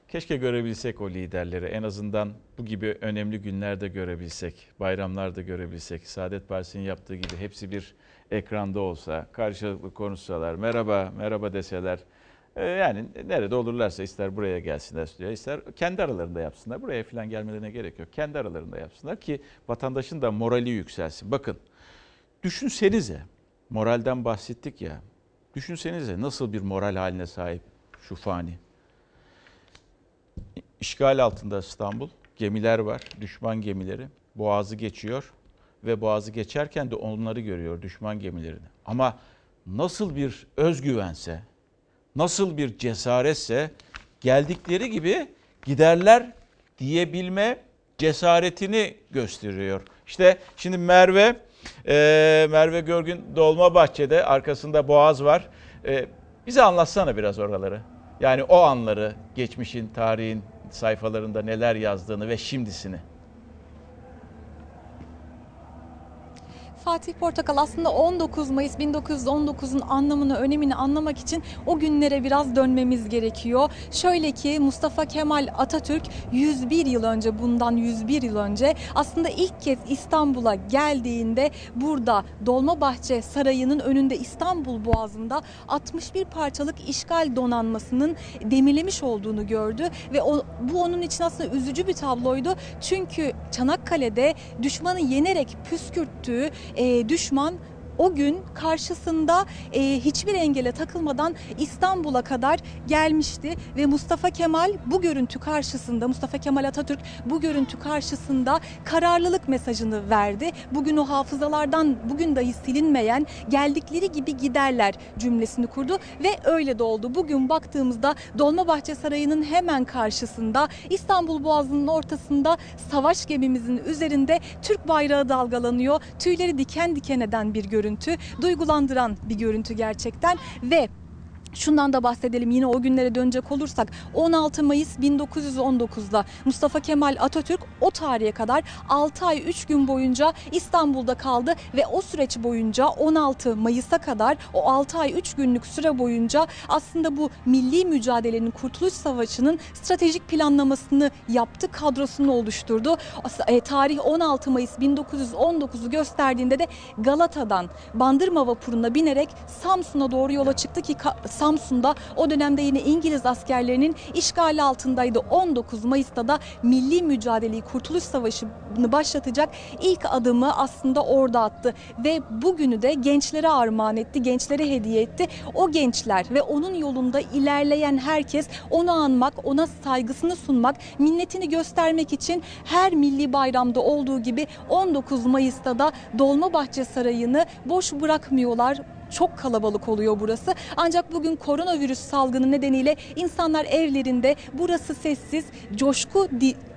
S1: Keşke görebilsek o liderleri. En azından bu gibi önemli günlerde görebilsek, bayramlarda görebilsek. Saadet Partisi'nin yaptığı gibi hepsi bir ekranda olsa, karşılıklı konuşsalar, merhaba, merhaba deseler. Ee, Yani nerede olurlarsa ister buraya gelsinler stüdyoya, ister kendi aralarında yapsınlar. Buraya falan gelmelerine gerek yok. Kendi aralarında yapsınlar ki vatandaşın da morali yükselsin. Bakın düşünsenize, moralden bahsettik ya. Düşünsenize nasıl bir moral haline sahip şu fani. İşgal altında İstanbul. Gemiler var, düşman gemileri. Boğazı geçiyor ve boğazı geçerken de onları görüyor, düşman gemilerini. Ama nasıl bir özgüvense, nasıl bir cesaretse geldikleri gibi giderler diyebilme cesaretini gösteriyor. İşte şimdi Merve, e, Merve Görgün Dolmabahçe'de arkasında Boğaz var. E, bize anlatsana biraz oraları. Yani o anları, geçmişin, tarihin sayfalarında neler yazdığını ve şimdisini.
S21: Fatih Portakal aslında 19 Mayıs 1919'un anlamını, önemini anlamak için o günlere biraz dönmemiz gerekiyor. Şöyle ki Mustafa Kemal Atatürk 101 yıl önce, bundan 101 yıl önce aslında ilk kez İstanbul'a geldiğinde burada Dolmabahçe Sarayı'nın önünde İstanbul Boğazı'nda 61 parçalık işgal donanmasının demirlemiş olduğunu gördü ve o, bu onun için aslında üzücü bir tabloydu. Çünkü Çanakkale'de düşmanı yenerek püskürttüğü e, düşman o gün karşısında e, hiçbir engele takılmadan İstanbul'a kadar gelmişti ve Mustafa Kemal bu görüntü karşısında Mustafa Kemal Atatürk bu görüntü karşısında kararlılık mesajını verdi. Bugün o hafızalardan bugün dahi silinmeyen geldikleri gibi giderler cümlesini kurdu ve öyle de oldu. Bugün baktığımızda Dolmabahçe Sarayı'nın hemen karşısında İstanbul Boğazı'nın ortasında savaş gemimizin üzerinde Türk bayrağı dalgalanıyor. Tüyleri diken diken eden bir görüntü, duygulandıran bir görüntü gerçekten ve Şundan da bahsedelim yine o günlere dönecek olursak 16 Mayıs 1919'da Mustafa Kemal Atatürk o tarihe kadar 6 ay 3 gün boyunca İstanbul'da kaldı ve o süreç boyunca 16 Mayıs'a kadar o 6 ay 3 günlük süre boyunca aslında bu milli mücadelenin Kurtuluş Savaşı'nın stratejik planlamasını yaptı, kadrosunu oluşturdu. E, tarih 16 Mayıs 1919'u gösterdiğinde de Galata'dan Bandırma vapuruna binerek Samsun'a doğru yola çıktı ki Samsun'da o dönemde yine İngiliz askerlerinin işgali altındaydı. 19 Mayıs'ta da milli mücadeleyi Kurtuluş Savaşı'nı başlatacak ilk adımı aslında orada attı. Ve bugünü de gençlere armağan etti, gençlere hediye etti. O gençler ve onun yolunda ilerleyen herkes onu anmak, ona saygısını sunmak, minnetini göstermek için her milli bayramda olduğu gibi 19 Mayıs'ta da Dolmabahçe Sarayı'nı boş bırakmıyorlar çok kalabalık oluyor burası. Ancak bugün koronavirüs salgını nedeniyle insanlar evlerinde burası sessiz. Coşku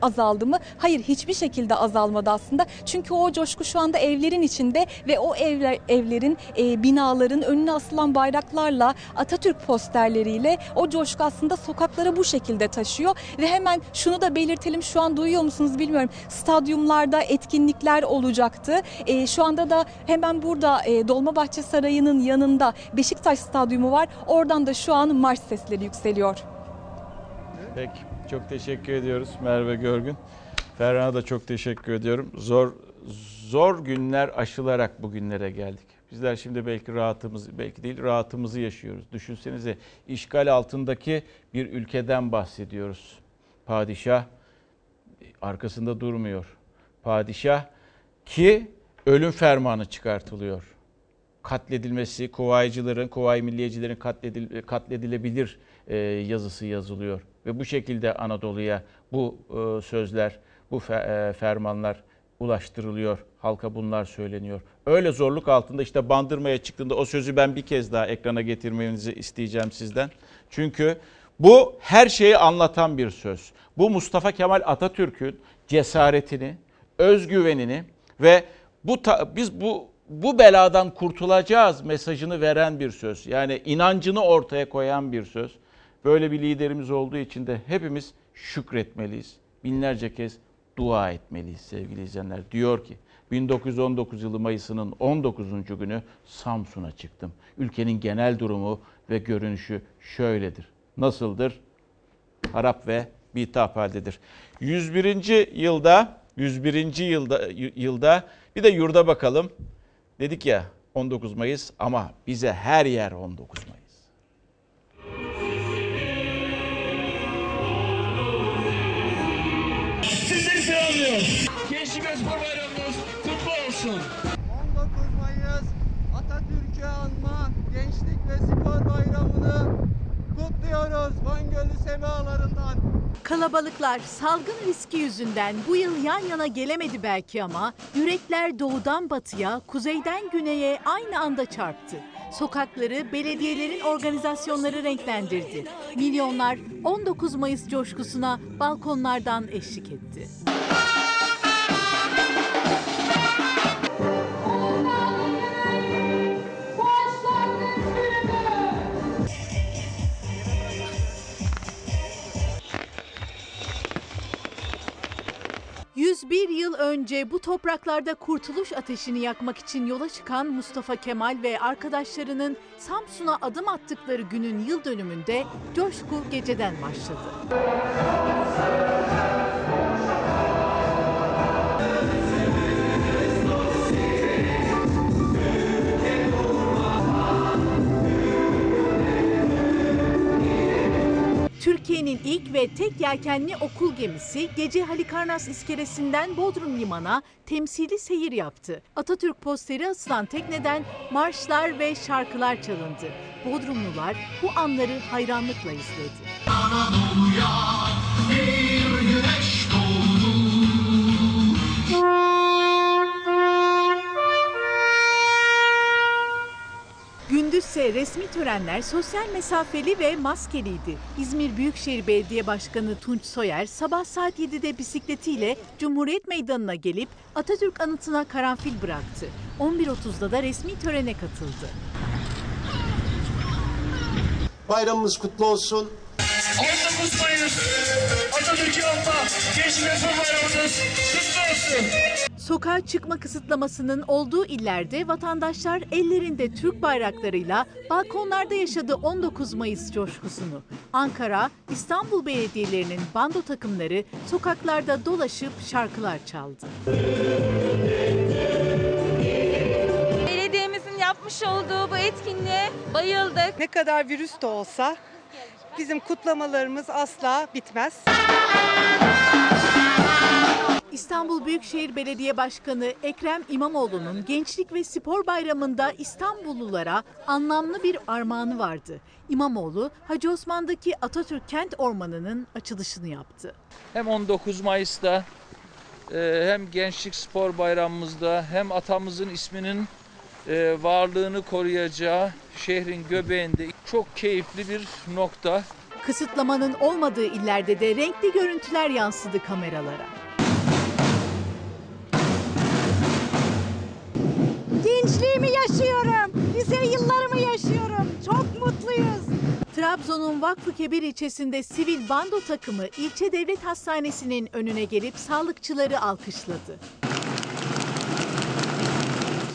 S21: azaldı mı? Hayır hiçbir şekilde azalmadı aslında. Çünkü o coşku şu anda evlerin içinde ve o evler, evlerin, e, binaların önüne asılan bayraklarla, Atatürk posterleriyle o coşku aslında sokaklara bu şekilde taşıyor. Ve hemen şunu da belirtelim şu an duyuyor musunuz bilmiyorum. Stadyumlarda etkinlikler olacaktı. E, şu anda da hemen burada e, Dolmabahçe Sarayı'nın yanında Beşiktaş Stadyumu var. Oradan da şu an marş sesleri yükseliyor.
S1: Peki. Çok teşekkür ediyoruz Merve Görgün. Ferhan'a da çok teşekkür ediyorum. Zor zor günler aşılarak bugünlere geldik. Bizler şimdi belki rahatımız, belki değil rahatımızı yaşıyoruz. Düşünsenize işgal altındaki bir ülkeden bahsediyoruz. Padişah arkasında durmuyor. Padişah ki ölüm fermanı çıkartılıyor. Katledilmesi, kuvaycıların, kuvayi milliyecilerin katledil, katledilebilir e, yazısı yazılıyor. Ve bu şekilde Anadolu'ya bu e, sözler, bu fe, e, fermanlar ulaştırılıyor. Halka bunlar söyleniyor. Öyle zorluk altında işte bandırmaya çıktığında o sözü ben bir kez daha ekrana getirmenizi isteyeceğim sizden. Çünkü bu her şeyi anlatan bir söz. Bu Mustafa Kemal Atatürk'ün cesaretini, özgüvenini ve bu ta, biz bu bu beladan kurtulacağız mesajını veren bir söz. Yani inancını ortaya koyan bir söz. Böyle bir liderimiz olduğu için de hepimiz şükretmeliyiz. Binlerce kez dua etmeliyiz sevgili izleyenler. Diyor ki 1919 yılı Mayıs'ının 19. günü Samsun'a çıktım. Ülkenin genel durumu ve görünüşü şöyledir. Nasıldır? Harap ve bitap haldedir. 101. yılda 101. yılda yılda bir de yurda bakalım. Dedik ya 19 Mayıs ama bize her yer 19 Mayıs.
S22: Sizleri selamlıyorum. Gençlik ve Spor Bayramınız kutlu olsun.
S6: 19 Mayıs Atatürk'ü anma Gençlik ve Spor Bayramı'nı kutluyoruz Van Gölü.
S23: Kalabalıklar salgın riski yüzünden bu yıl yan yana gelemedi belki ama yürekler doğudan batıya, kuzeyden güneye aynı anda çarptı. Sokakları belediyelerin organizasyonları renklendirdi. Milyonlar 19 Mayıs coşkusuna balkonlardan eşlik etti. ...101 yıl önce bu topraklarda kurtuluş ateşini yakmak için yola çıkan Mustafa Kemal ve arkadaşlarının Samsun'a adım attıkları günün yıl dönümünde coşku geceden başladı. Türkiye'nin ilk ve tek yelkenli okul gemisi gece Halikarnas iskelesinden Bodrum Liman'a temsili seyir yaptı. Atatürk posteri asılan tekneden marşlar ve şarkılar çalındı. Bodrumlular bu anları hayranlıkla izledi.
S22: Anadolu'ya bir güneş doğdu.
S23: Gündüzse resmi törenler sosyal mesafeli ve maskeliydi. İzmir Büyükşehir Belediye Başkanı Tunç Soyer sabah saat 7'de bisikletiyle Cumhuriyet Meydanı'na gelip Atatürk anıtına karanfil bıraktı. 11.30'da da resmi törene katıldı.
S24: Bayramımız kutlu olsun.
S22: 19 Mayıs Atatürk'ü anma Gençlik Bayramınız kutlu olsun.
S23: Sokağa çıkma kısıtlamasının olduğu illerde vatandaşlar ellerinde Türk bayraklarıyla balkonlarda yaşadı 19 Mayıs coşkusunu. Ankara, İstanbul belediyelerinin bando takımları sokaklarda dolaşıp şarkılar çaldı.
S5: Belediyemizin yapmış olduğu bu etkinliğe bayıldık.
S25: Ne kadar virüs de olsa bizim kutlamalarımız asla bitmez.
S23: İstanbul Büyükşehir Belediye Başkanı Ekrem İmamoğlu'nun Gençlik ve Spor Bayramı'nda İstanbullulara anlamlı bir armağanı vardı. İmamoğlu, Hacı Osman'daki Atatürk Kent Ormanı'nın açılışını yaptı.
S26: Hem 19 Mayıs'ta e, hem Gençlik Spor Bayramımızda hem atamızın isminin e, varlığını koruyacağı şehrin göbeğinde çok keyifli bir nokta.
S23: Kısıtlamanın olmadığı illerde de renkli görüntüler yansıdı kameralara.
S25: Gençliğimi yaşıyorum. Lise yıllarımı yaşıyorum. Çok mutluyuz.
S23: Trabzon'un Vakfıkebir ilçesinde sivil bando takımı ilçe devlet hastanesinin önüne gelip sağlıkçıları alkışladı.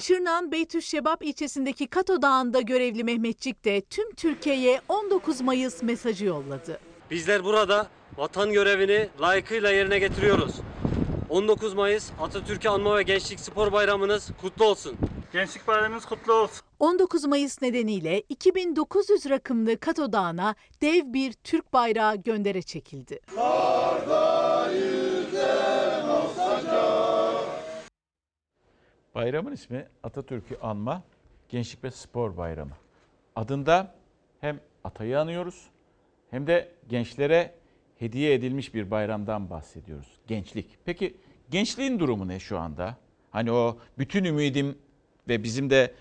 S23: Şırnak'ın Beytüşşebap ilçesindeki Kato Dağı'nda görevli Mehmetçik de tüm Türkiye'ye 19 Mayıs mesajı yolladı.
S27: Bizler burada vatan görevini layıkıyla yerine getiriyoruz. 19 Mayıs Atatürk'ü anma ve Gençlik Spor Bayramınız kutlu olsun.
S14: Gençlik bayramınız kutlu olsun.
S23: 19 Mayıs nedeniyle 2900 rakımlı Kato Dağı'na dev bir Türk bayrağı göndere çekildi.
S1: Bayramın ismi Atatürk'ü anma Gençlik ve Spor Bayramı. Adında hem atayı anıyoruz hem de gençlere hediye edilmiş bir bayramdan bahsediyoruz. Gençlik. Peki gençliğin durumu ne şu anda? Hani o bütün ümidim ve bizim de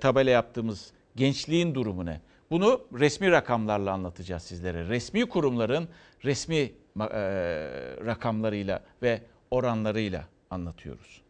S1: tabela yaptığımız gençliğin durumu ne? Bunu resmi rakamlarla anlatacağız sizlere. Resmi kurumların resmi e, rakamlarıyla ve oranlarıyla anlatıyoruz.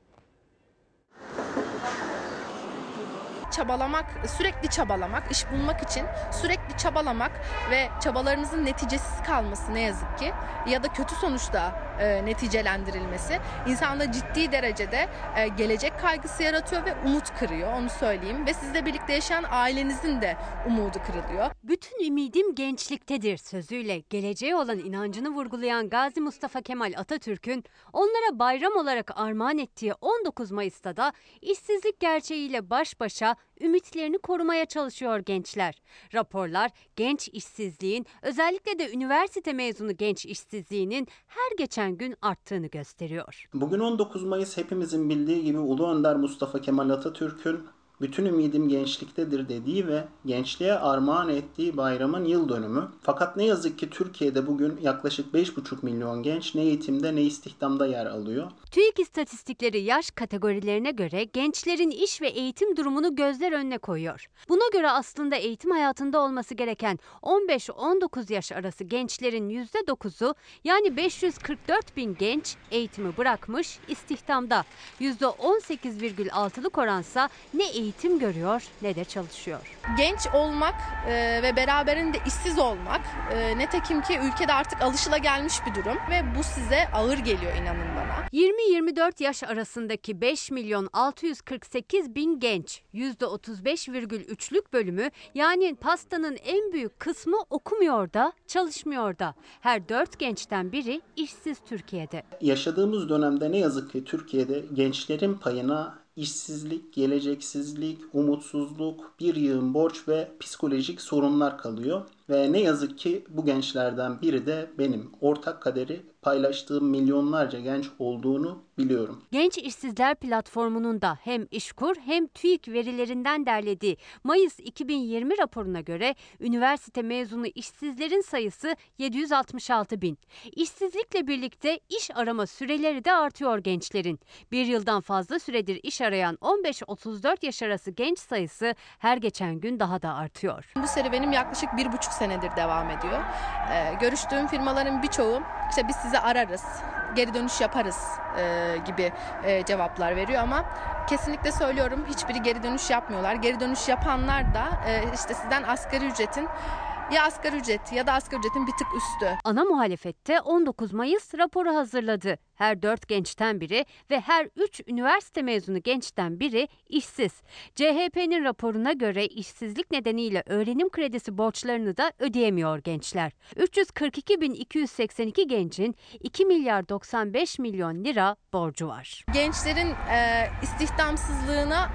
S28: Çabalamak, sürekli çabalamak, iş bulmak için sürekli çabalamak ve çabalarınızın neticesiz kalması ne yazık ki. Ya da kötü sonuçta e, neticelendirilmesi insanda ciddi derecede e, gelecek kaygısı yaratıyor ve umut kırıyor onu söyleyeyim ve sizle birlikte yaşayan ailenizin de umudu kırılıyor.
S29: Bütün ümidim gençliktedir sözüyle geleceğe olan inancını vurgulayan Gazi Mustafa Kemal Atatürk'ün onlara bayram olarak armağan ettiği 19 Mayıs'ta da işsizlik gerçeğiyle baş başa ümitlerini korumaya çalışıyor gençler. Raporlar genç işsizliğin özellikle de üniversite mezunu genç işsizliğinin her geçen gün arttığını gösteriyor.
S30: Bugün 19 Mayıs hepimizin bildiği gibi Ulu Önder Mustafa Kemal Atatürk'ün bütün ümidim gençliktedir dediği ve gençliğe armağan ettiği bayramın yıl dönümü. Fakat ne yazık ki Türkiye'de bugün yaklaşık 5,5 milyon genç ne eğitimde ne istihdamda yer alıyor.
S29: TÜİK istatistikleri yaş kategorilerine göre gençlerin iş ve eğitim durumunu gözler önüne koyuyor. Buna göre aslında eğitim hayatında olması gereken 15-19 yaş arası gençlerin %9'u yani 544 bin genç eğitimi bırakmış istihdamda. %18,6'lık oransa ne eğitim görüyor ne de çalışıyor.
S28: Genç olmak e, ve beraberinde işsiz olmak e, netekim ki ülkede artık alışılagelmiş bir durum ve bu size ağır geliyor inanın bana.
S29: 20-24 yaş arasındaki 5 milyon 648 bin genç %35,3'lük bölümü yani pastanın en büyük kısmı okumuyor da çalışmıyor da. Her 4 gençten biri işsiz Türkiye'de.
S30: Yaşadığımız dönemde ne yazık ki Türkiye'de gençlerin payına işsizlik, geleceksizlik, umutsuzluk, bir yığın borç ve psikolojik sorunlar kalıyor. Ve ne yazık ki bu gençlerden biri de benim. Ortak kaderi paylaştığım milyonlarca genç olduğunu biliyorum.
S29: Genç İşsizler Platformu'nun da hem İşkur hem TÜİK verilerinden derlediği Mayıs 2020 raporuna göre üniversite mezunu işsizlerin sayısı 766 bin. İşsizlikle birlikte iş arama süreleri de artıyor gençlerin. Bir yıldan fazla süredir iş arayan 15-34 yaş arası genç sayısı her geçen gün daha da artıyor.
S28: Bu serüvenim yaklaşık bir buçuk senedir devam ediyor. Ee, görüştüğüm firmaların birçoğu işte biz sizi ararız, geri dönüş yaparız e, gibi e, cevaplar veriyor ama kesinlikle söylüyorum hiçbiri geri dönüş yapmıyorlar. Geri dönüş yapanlar da e, işte sizden asgari ücretin ya asgari ücret ya da asgari ücretin bir tık üstü.
S29: Ana muhalefette 19 Mayıs raporu hazırladı. Her 4 gençten biri ve her 3 üniversite mezunu gençten biri işsiz. CHP'nin raporuna göre işsizlik nedeniyle öğrenim kredisi borçlarını da ödeyemiyor gençler. 342.282 gencin 2 milyar 95 milyon lira borcu var.
S28: Gençlerin e, istihdamsızlığına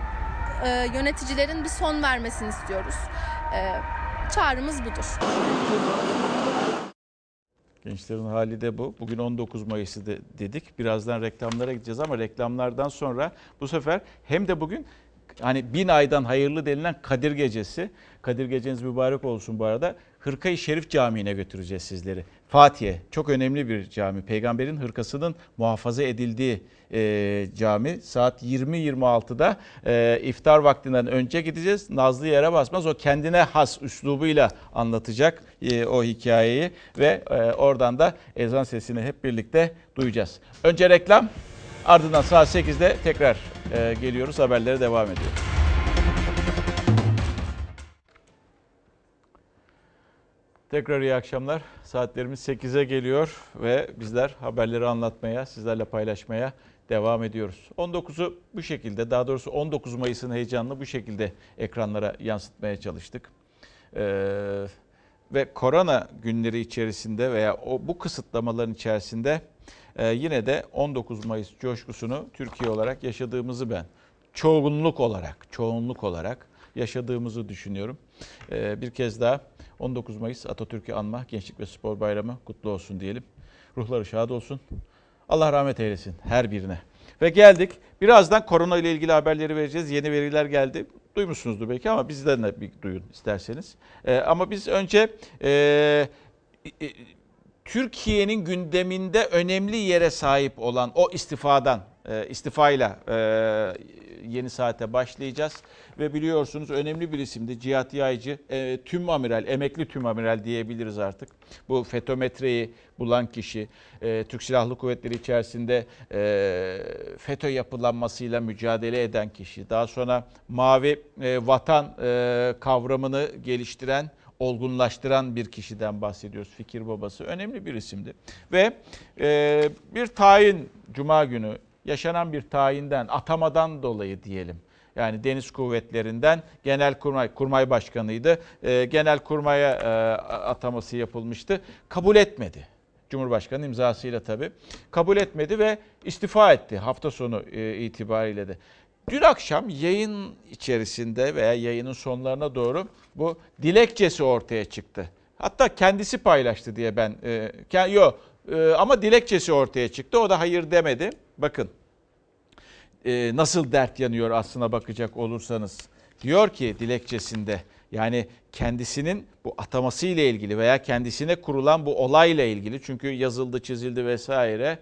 S28: e, yöneticilerin bir son vermesini istiyoruz. E, çağrımız budur.
S1: Gençlerin hali de bu. Bugün 19 Mayıs'ı de dedik. Birazdan reklamlara gideceğiz ama reklamlardan sonra bu sefer hem de bugün hani bin aydan hayırlı denilen Kadir Gecesi. Kadir Geceniz mübarek olsun bu arada. Hırkayı Şerif Camii'ne götüreceğiz sizleri. Fatih'e çok önemli bir cami. Peygamberin hırkasının muhafaza edildiği e, cami. Saat 20.26'da e, iftar vaktinden önce gideceğiz. Nazlı yere basmaz. O kendine has üslubuyla anlatacak e, o hikayeyi ve e, oradan da ezan sesini hep birlikte duyacağız. Önce reklam ardından saat 8'de tekrar e, geliyoruz. Haberlere devam ediyoruz. Tekrar iyi akşamlar. Saatlerimiz 8'e geliyor ve bizler haberleri anlatmaya, sizlerle paylaşmaya devam ediyoruz. 19'u bu şekilde, daha doğrusu 19 Mayıs'ın heyecanını bu şekilde ekranlara yansıtmaya çalıştık. Ee, ve korona günleri içerisinde veya o bu kısıtlamaların içerisinde e, yine de 19 Mayıs coşkusunu Türkiye olarak yaşadığımızı ben çoğunluk olarak, çoğunluk olarak yaşadığımızı düşünüyorum. Ee, bir kez daha 19 Mayıs Atatürk'ü anma Gençlik ve Spor Bayramı kutlu olsun diyelim. Ruhları şad olsun. Allah rahmet eylesin her birine. Ve geldik. Birazdan korona ile ilgili haberleri vereceğiz. Yeni veriler geldi. Duymuşsunuzdur belki ama bizden de bir duyun isterseniz. Ee, ama biz önce e, e, Türkiye'nin gündeminde önemli yere sahip olan o istifadan, e, istifayla e, yeni saate başlayacağız. Ve biliyorsunuz önemli bir isimdi Cihat Yaycı. E, tüm amiral, emekli tüm amiral diyebiliriz artık. Bu fetometreyi bulan kişi, e, Türk Silahlı Kuvvetleri içerisinde e, FETÖ yapılanmasıyla mücadele eden kişi. Daha sonra mavi e, vatan e, kavramını geliştiren olgunlaştıran bir kişiden bahsediyoruz. Fikir babası önemli bir isimdi. Ve e, bir tayin Cuma günü yaşanan bir tayinden, atamadan dolayı diyelim. Yani Deniz Kuvvetleri'nden Genel Kurmay, Başkanı'ydı. E, Genel Kurmay'a ataması yapılmıştı. Kabul etmedi. Cumhurbaşkanı imzasıyla tabii. Kabul etmedi ve istifa etti hafta sonu e, itibariyle de. Dün akşam yayın içerisinde veya yayının sonlarına doğru bu dilekçesi ortaya çıktı. Hatta kendisi paylaştı diye ben, e, yok e, ama dilekçesi ortaya çıktı. O da hayır demedi. Bakın e, nasıl dert yanıyor aslına bakacak olursanız. Diyor ki dilekçesinde yani kendisinin bu ataması ile ilgili veya kendisine kurulan bu olayla ilgili çünkü yazıldı çizildi vesaire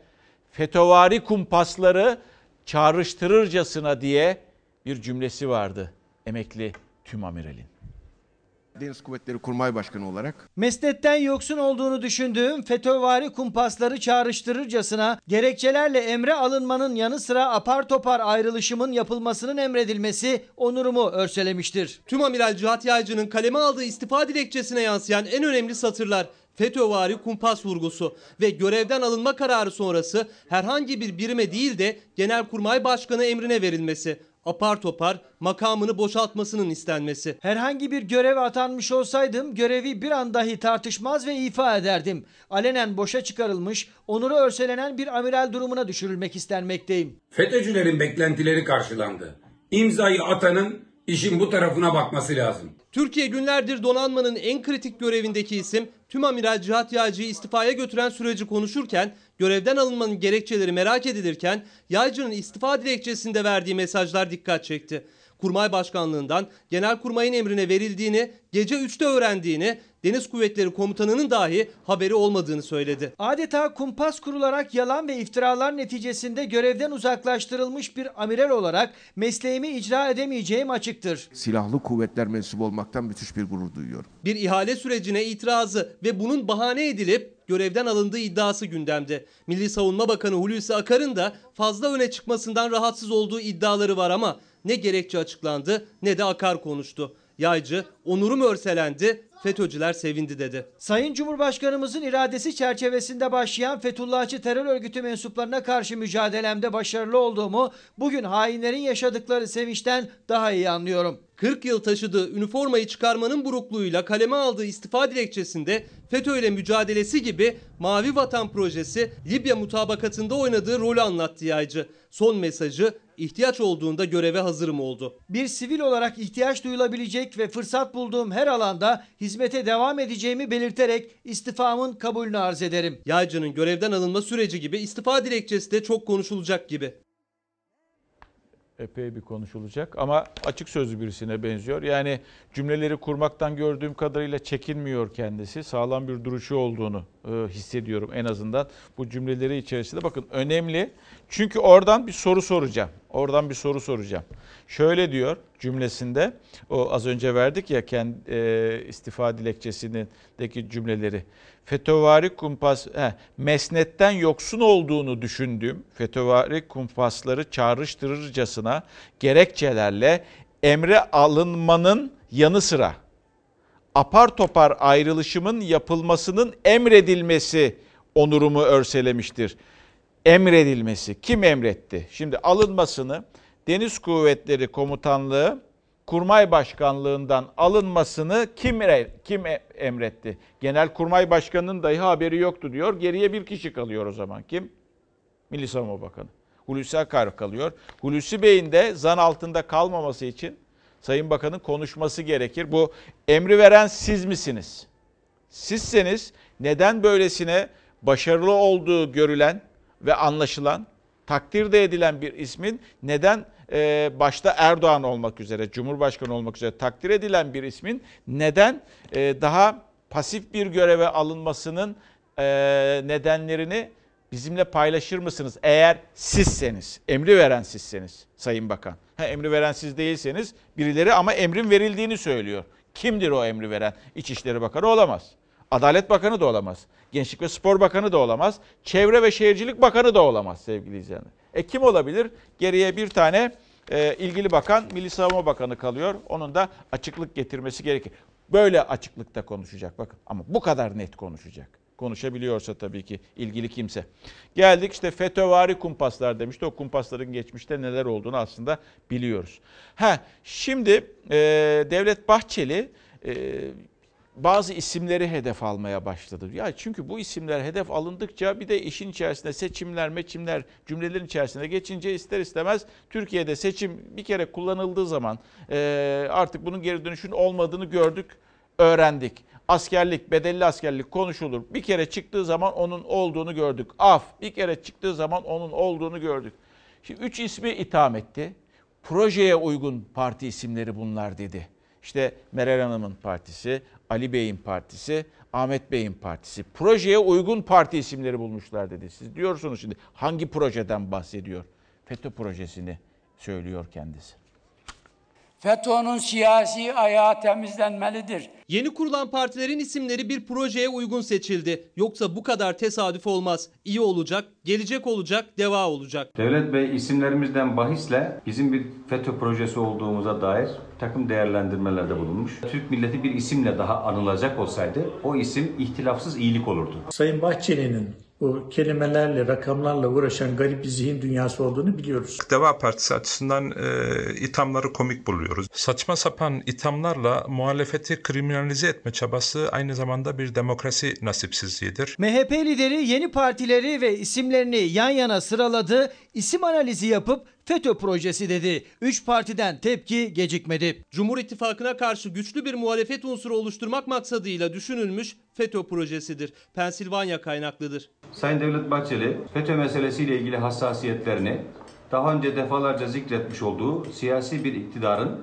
S1: FETÖ'vari kumpasları çağrıştırırcasına diye bir cümlesi vardı emekli tüm amiralin.
S31: Deniz Kuvvetleri Kurmay Başkanı olarak.
S32: Mesnetten yoksun olduğunu düşündüğüm FETÖ'vari kumpasları çağrıştırırcasına gerekçelerle emre alınmanın yanı sıra apar topar ayrılışımın yapılmasının emredilmesi onurumu örselemiştir.
S9: Tüm Amiral Cihat Yaycı'nın kaleme aldığı istifa dilekçesine yansıyan en önemli satırlar FETÖ'vari kumpas vurgusu ve görevden alınma kararı sonrası herhangi bir birime değil de Genelkurmay Başkanı emrine verilmesi apar topar makamını boşaltmasının istenmesi.
S32: Herhangi bir göreve atanmış olsaydım görevi bir an dahi tartışmaz ve ifa ederdim. Alenen boşa çıkarılmış, onuru örselenen bir amiral durumuna düşürülmek istenmekteyim.
S33: FETÖ'cülerin beklentileri karşılandı. İmzayı atanın işin bu tarafına bakması lazım.
S9: Türkiye günlerdir donanmanın en kritik görevindeki isim tüm amiral Cihat Yaycı'yı istifaya götüren süreci konuşurken görevden alınmanın gerekçeleri merak edilirken Yaycı'nın istifa dilekçesinde verdiği mesajlar dikkat çekti. Kurmay Başkanlığından Genelkurmay'ın emrine verildiğini, gece 3'te öğrendiğini, Deniz Kuvvetleri Komutanı'nın dahi haberi olmadığını söyledi.
S32: Adeta kumpas kurularak yalan ve iftiralar neticesinde görevden uzaklaştırılmış bir amiral olarak mesleğimi icra edemeyeceğim açıktır.
S31: Silahlı kuvvetler mensubu olmaktan müthiş bir gurur duyuyorum.
S9: Bir ihale sürecine itirazı ve bunun bahane edilip görevden alındığı iddiası gündemde. Milli Savunma Bakanı Hulusi Akar'ın da fazla öne çıkmasından rahatsız olduğu iddiaları var ama ne gerekçe açıklandı ne de Akar konuştu. Yaycı, onurum örselendi, FETÖ'cüler sevindi dedi.
S32: Sayın Cumhurbaşkanımızın iradesi çerçevesinde başlayan Fethullahçı terör örgütü mensuplarına karşı mücadelemde başarılı olduğumu bugün hainlerin yaşadıkları sevinçten daha iyi anlıyorum.
S9: 40 yıl taşıdığı üniformayı çıkarmanın burukluğuyla kaleme aldığı istifa dilekçesinde FETÖ ile mücadelesi gibi Mavi Vatan projesi Libya mutabakatında oynadığı rolü anlattı yaycı. Son mesajı ihtiyaç olduğunda göreve hazırım oldu.
S32: Bir sivil olarak ihtiyaç duyulabilecek ve fırsat bulduğum her alanda hizmete devam edeceğimi belirterek istifamın kabulünü arz ederim.
S9: Yaycı'nın görevden alınma süreci gibi istifa dilekçesi de çok konuşulacak gibi
S1: epey bir konuşulacak ama açık sözlü birisine benziyor. Yani cümleleri kurmaktan gördüğüm kadarıyla çekinmiyor kendisi. Sağlam bir duruşu olduğunu hissediyorum en azından bu cümleleri içerisinde. Bakın önemli çünkü oradan bir soru soracağım. Oradan bir soru soracağım. Şöyle diyor cümlesinde o az önce verdik ya kendi e, istifa dilekçesindeki cümleleri. FETÖ'vari kumpas he, mesnetten yoksun olduğunu düşündüğüm FETÖ'vari kumpasları çağrıştırırcasına gerekçelerle emre alınmanın yanı sıra apar topar ayrılışımın yapılmasının emredilmesi onurumu örselemiştir. Emredilmesi kim emretti? Şimdi alınmasını Deniz Kuvvetleri Komutanlığı Kurmay Başkanlığından alınmasını kim kim e, emretti? Genel Kurmay Başkanı'nın dahi haberi yoktu diyor. Geriye bir kişi kalıyor o zaman. Kim? Milli Savunma Bakanı. Hulusi Akar kalıyor. Hulusi Bey'in de zan altında kalmaması için Sayın Bakan'ın konuşması gerekir. Bu emri veren siz misiniz? Sizseniz neden böylesine başarılı olduğu görülen ve anlaşılan, takdir de edilen bir ismin neden e, başta Erdoğan olmak üzere, Cumhurbaşkanı olmak üzere takdir edilen bir ismin neden e, daha pasif bir göreve alınmasının e, nedenlerini bizimle paylaşır mısınız eğer sizseniz, emri veren sizseniz Sayın Bakan. Ha, emri veren siz değilseniz birileri ama emrin verildiğini söylüyor. Kimdir o emri veren? İçişleri Bakanı olamaz. Adalet Bakanı da olamaz. Gençlik ve Spor Bakanı da olamaz. Çevre ve Şehircilik Bakanı da olamaz sevgili izleyenler. E kim olabilir? Geriye bir tane e, ilgili bakan Milli Savunma Bakanı kalıyor. Onun da açıklık getirmesi gerekir. Böyle açıklıkta konuşacak bakın ama bu kadar net konuşacak. Konuşabiliyorsa tabii ki ilgili kimse. Geldik işte FETÖ'vari kumpaslar demişti. O kumpasların geçmişte neler olduğunu aslında biliyoruz. Ha şimdi e, Devlet Bahçeli e, bazı isimleri hedef almaya başladı. Ya çünkü bu isimler hedef alındıkça bir de işin içerisinde seçimler, meçimler cümlelerin içerisine geçince ister istemez Türkiye'de seçim bir kere kullanıldığı zaman e, artık bunun geri dönüşün olmadığını gördük, öğrendik. Askerlik, bedelli askerlik konuşulur. Bir kere çıktığı zaman onun olduğunu gördük. Af bir kere çıktığı zaman onun olduğunu gördük. Şimdi üç ismi itham etti. Projeye uygun parti isimleri bunlar dedi. İşte Meral Hanım'ın partisi, Ali Bey'in partisi, Ahmet Bey'in partisi. Projeye uygun parti isimleri bulmuşlar dedi. Siz diyorsunuz şimdi hangi projeden bahsediyor? FETÖ projesini söylüyor kendisi.
S34: FETÖ'nün siyasi ayağı temizlenmelidir.
S9: Yeni kurulan partilerin isimleri bir projeye uygun seçildi. Yoksa bu kadar tesadüf olmaz. İyi olacak, gelecek olacak, deva olacak.
S35: Devlet Bey isimlerimizden bahisle bizim bir FETÖ projesi olduğumuza dair takım değerlendirmelerde bulunmuş. Türk milleti bir isimle daha anılacak olsaydı o isim ihtilafsız iyilik olurdu.
S36: Sayın Bahçeli'nin bu kelimelerle, rakamlarla uğraşan garip bir zihin dünyası olduğunu biliyoruz.
S37: Deva Partisi açısından e, ithamları komik buluyoruz. Saçma sapan ithamlarla muhalefeti kriminalize etme çabası aynı zamanda bir demokrasi nasipsizliğidir.
S32: MHP lideri yeni partileri ve isimlerini yan yana sıraladı, isim analizi yapıp FETÖ projesi dedi. Üç partiden tepki gecikmedi.
S9: Cumhur İttifakı'na karşı güçlü bir muhalefet unsuru oluşturmak maksadıyla düşünülmüş FETÖ projesidir. Pensilvanya kaynaklıdır.
S35: Sayın Devlet Bahçeli FETÖ meselesiyle ilgili hassasiyetlerini daha önce defalarca zikretmiş olduğu siyasi bir iktidarın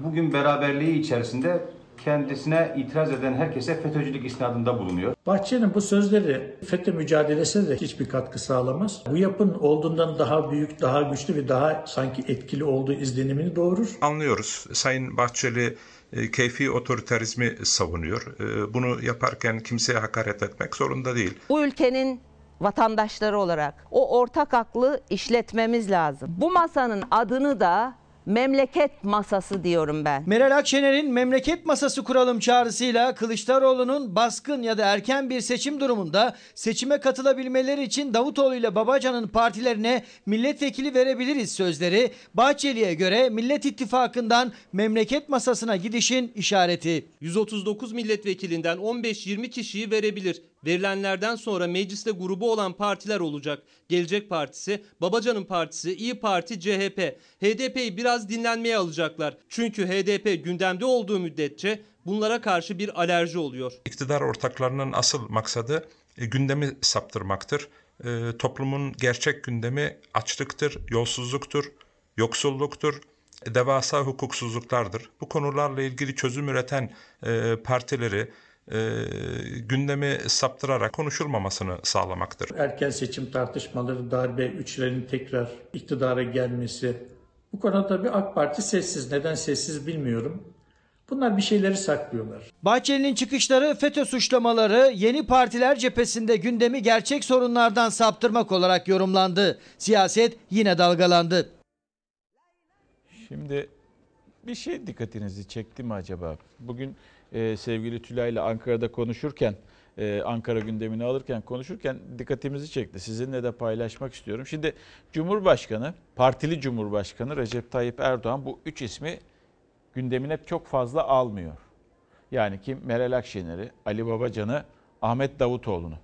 S35: bugün beraberliği içerisinde kendisine itiraz eden herkese FETÖ'cülük isnadında bulunuyor.
S36: Bahçeli'nin bu sözleri FETÖ mücadelesine de hiçbir katkı sağlamaz. Bu yapın olduğundan daha büyük, daha güçlü ve daha sanki etkili olduğu izlenimini doğurur.
S37: Anlıyoruz. Sayın Bahçeli e, keyfi otoriterizmi savunuyor. E, Bunu yaparken kimseye hakaret etmek zorunda değil.
S38: Bu ülkenin vatandaşları olarak o ortak aklı işletmemiz lazım. Bu masanın adını da memleket masası diyorum ben.
S32: Meral Akşener'in memleket masası kuralım çağrısıyla Kılıçdaroğlu'nun baskın ya da erken bir seçim durumunda seçime katılabilmeleri için Davutoğlu ile Babacan'ın partilerine milletvekili verebiliriz sözleri Bahçeli'ye göre Millet İttifakı'ndan memleket masasına gidişin işareti.
S9: 139 milletvekilinden 15-20 kişiyi verebilir. Verilenlerden sonra mecliste grubu olan partiler olacak. Gelecek Partisi, Babacan'ın partisi, İyi Parti, CHP. HDP'yi biraz dinlenmeye alacaklar. Çünkü HDP gündemde olduğu müddetçe bunlara karşı bir alerji oluyor.
S37: İktidar ortaklarının asıl maksadı e, gündemi saptırmaktır. E, toplumun gerçek gündemi açlıktır, yolsuzluktur, yoksulluktur, devasa hukuksuzluklardır. Bu konularla ilgili çözüm üreten e, partileri e, gündemi saptırarak konuşulmamasını sağlamaktır.
S36: Erken seçim tartışmaları, darbe, üçlerin tekrar iktidara gelmesi. Bu konuda bir AK Parti sessiz. Neden sessiz bilmiyorum. Bunlar bir şeyleri saklıyorlar.
S32: Bahçeli'nin çıkışları FETÖ suçlamaları yeni partiler cephesinde gündemi gerçek sorunlardan saptırmak olarak yorumlandı. Siyaset yine dalgalandı.
S1: Şimdi bir şey dikkatinizi çekti mi acaba? Bugün e, sevgili Tülay ile Ankara'da konuşurken, e, Ankara gündemini alırken konuşurken dikkatimizi çekti. Sizinle de paylaşmak istiyorum. Şimdi Cumhurbaşkanı, partili Cumhurbaşkanı Recep Tayyip Erdoğan bu üç ismi gündemine çok fazla almıyor. Yani kim? Meral Akşener'i, Ali Babacan'ı, Ahmet Davutoğlu'nu.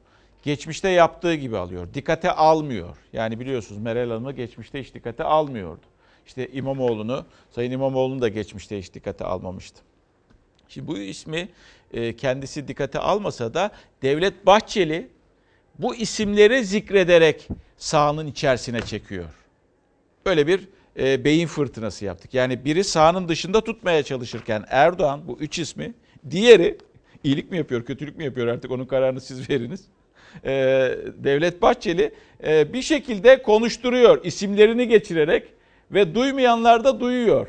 S1: Geçmişte yaptığı gibi alıyor. Dikkate almıyor. Yani biliyorsunuz Meral Hanım'ı geçmişte hiç dikkate almıyordu. İşte İmamoğlu'nu, Sayın İmamoğlu'nu da geçmişte hiç dikkate almamıştı. Şimdi bu ismi e, kendisi dikkate almasa da Devlet Bahçeli bu isimleri zikrederek sahanın içerisine çekiyor. Böyle bir e, beyin fırtınası yaptık. Yani biri sahanın dışında tutmaya çalışırken Erdoğan bu üç ismi, diğeri iyilik mi yapıyor, kötülük mü yapıyor artık onun kararını siz veriniz. e, Devlet Bahçeli bir şekilde konuşturuyor isimlerini geçirerek ve duymayanlar da duyuyor.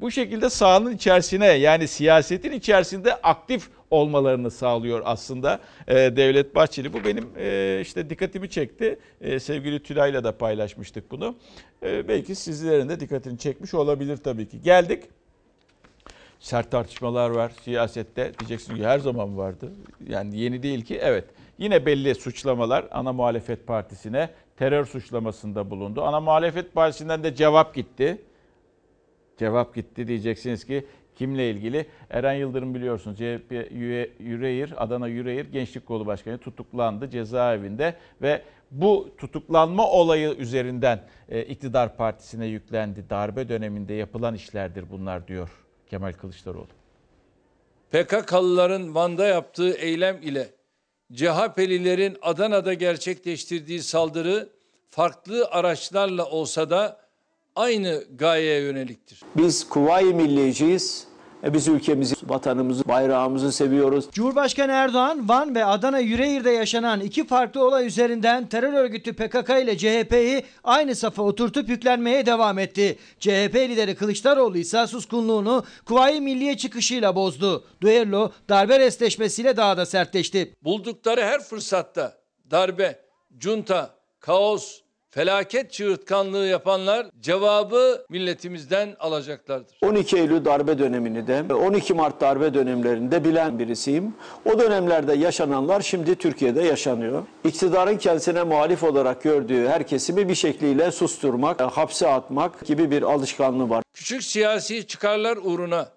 S1: Bu şekilde sahanın içerisine yani siyasetin içerisinde aktif olmalarını sağlıyor aslında e, Devlet Bahçeli. Bu benim e, işte dikkatimi çekti. E, sevgili Tülay'la da paylaşmıştık bunu. E, belki sizlerin de dikkatini çekmiş olabilir tabii ki. Geldik. Sert tartışmalar var siyasette. Diyeceksin ki her zaman vardı. Yani yeni değil ki. Evet. Yine belli suçlamalar ana muhalefet partisine terör suçlamasında bulundu. Ana muhalefet partisinden de cevap gitti. Cevap gitti diyeceksiniz ki kimle ilgili? Eren Yıldırım biliyorsunuz CHP Yüreğir, Adana Yüreğir Gençlik Kolu Başkanı tutuklandı cezaevinde ve bu tutuklanma olayı üzerinden e, iktidar partisine yüklendi. Darbe döneminde yapılan işlerdir bunlar diyor Kemal Kılıçdaroğlu.
S17: PKK'lıların Van'da yaptığı eylem ile CHP'lilerin Adana'da gerçekleştirdiği saldırı farklı araçlarla olsa da aynı gayeye yöneliktir.
S18: Biz Kuvayi Milliyeciyiz. E biz ülkemizi, vatanımızı, bayrağımızı seviyoruz.
S32: Cumhurbaşkanı Erdoğan, Van ve Adana Yüreğir'de yaşanan iki farklı olay üzerinden terör örgütü PKK ile CHP'yi aynı safa oturtup yüklenmeye devam etti. CHP lideri Kılıçdaroğlu ise suskunluğunu Kuvayi Milliye çıkışıyla bozdu. Duello darbe restleşmesiyle daha da sertleşti.
S17: Buldukları her fırsatta darbe, junta, kaos, felaket çığırtkanlığı yapanlar cevabı milletimizden alacaklardır.
S18: 12 Eylül darbe dönemini de 12 Mart darbe dönemlerinde bilen birisiyim. O dönemlerde yaşananlar şimdi Türkiye'de yaşanıyor. İktidarın kendisine muhalif olarak gördüğü her kesimi bir şekliyle susturmak, hapse atmak gibi bir alışkanlığı var.
S17: Küçük siyasi çıkarlar uğruna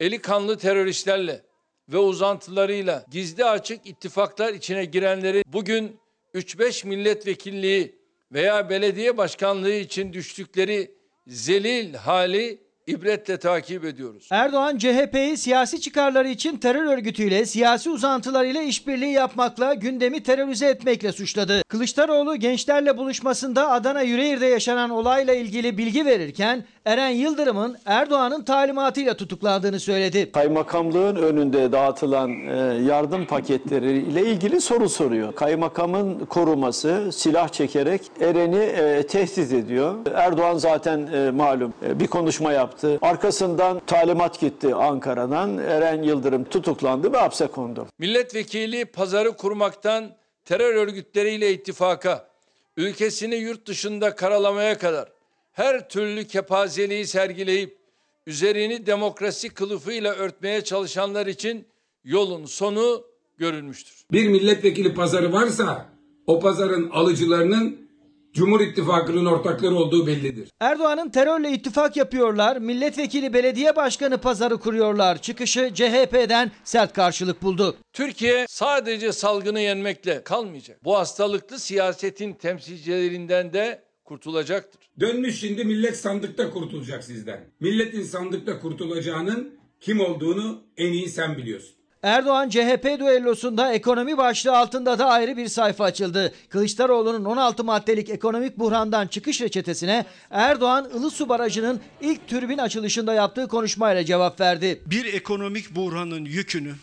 S17: eli kanlı teröristlerle ve uzantılarıyla gizli açık ittifaklar içine girenleri bugün 3-5 milletvekilliği veya belediye başkanlığı için düştükleri zelil hali ibretle takip ediyoruz.
S32: Erdoğan CHP'yi siyasi çıkarları için terör örgütüyle, siyasi uzantılarıyla işbirliği yapmakla, gündemi terörize etmekle suçladı. Kılıçdaroğlu gençlerle buluşmasında Adana Yüreğir'de yaşanan olayla ilgili bilgi verirken Eren Yıldırım'ın Erdoğan'ın talimatıyla tutuklandığını söyledi.
S18: Kaymakamlığın önünde dağıtılan e, yardım paketleri ile ilgili soru soruyor. Kaymakamın koruması silah çekerek Eren'i e, tehdit ediyor. Erdoğan zaten e, malum bir konuşma yaptı. Arkasından talimat gitti Ankara'dan. Eren Yıldırım tutuklandı ve hapse kondu.
S17: Milletvekili pazarı kurmaktan terör örgütleriyle ittifaka, ülkesini yurt dışında karalamaya kadar her türlü kepazeliği sergileyip üzerini demokrasi kılıfıyla örtmeye çalışanlar için yolun sonu görülmüştür.
S33: Bir milletvekili pazarı varsa o pazarın alıcılarının Cumhur İttifakı'nın ortakları olduğu bellidir.
S32: Erdoğan'ın terörle ittifak yapıyorlar, milletvekili belediye başkanı pazarı kuruyorlar. Çıkışı CHP'den sert karşılık buldu.
S17: Türkiye sadece salgını yenmekle kalmayacak. Bu hastalıklı siyasetin temsilcilerinden de kurtulacaktır.
S33: Dönmüş şimdi millet sandıkta kurtulacak sizden. Milletin sandıkta kurtulacağının kim olduğunu en iyi sen biliyorsun.
S32: Erdoğan CHP düellosunda ekonomi başlığı altında da ayrı bir sayfa açıldı. Kılıçdaroğlu'nun 16 maddelik ekonomik buhrandan çıkış reçetesine Erdoğan Ilısu Barajı'nın ilk türbin açılışında yaptığı konuşmayla cevap verdi.
S39: Bir ekonomik buhranın yükünü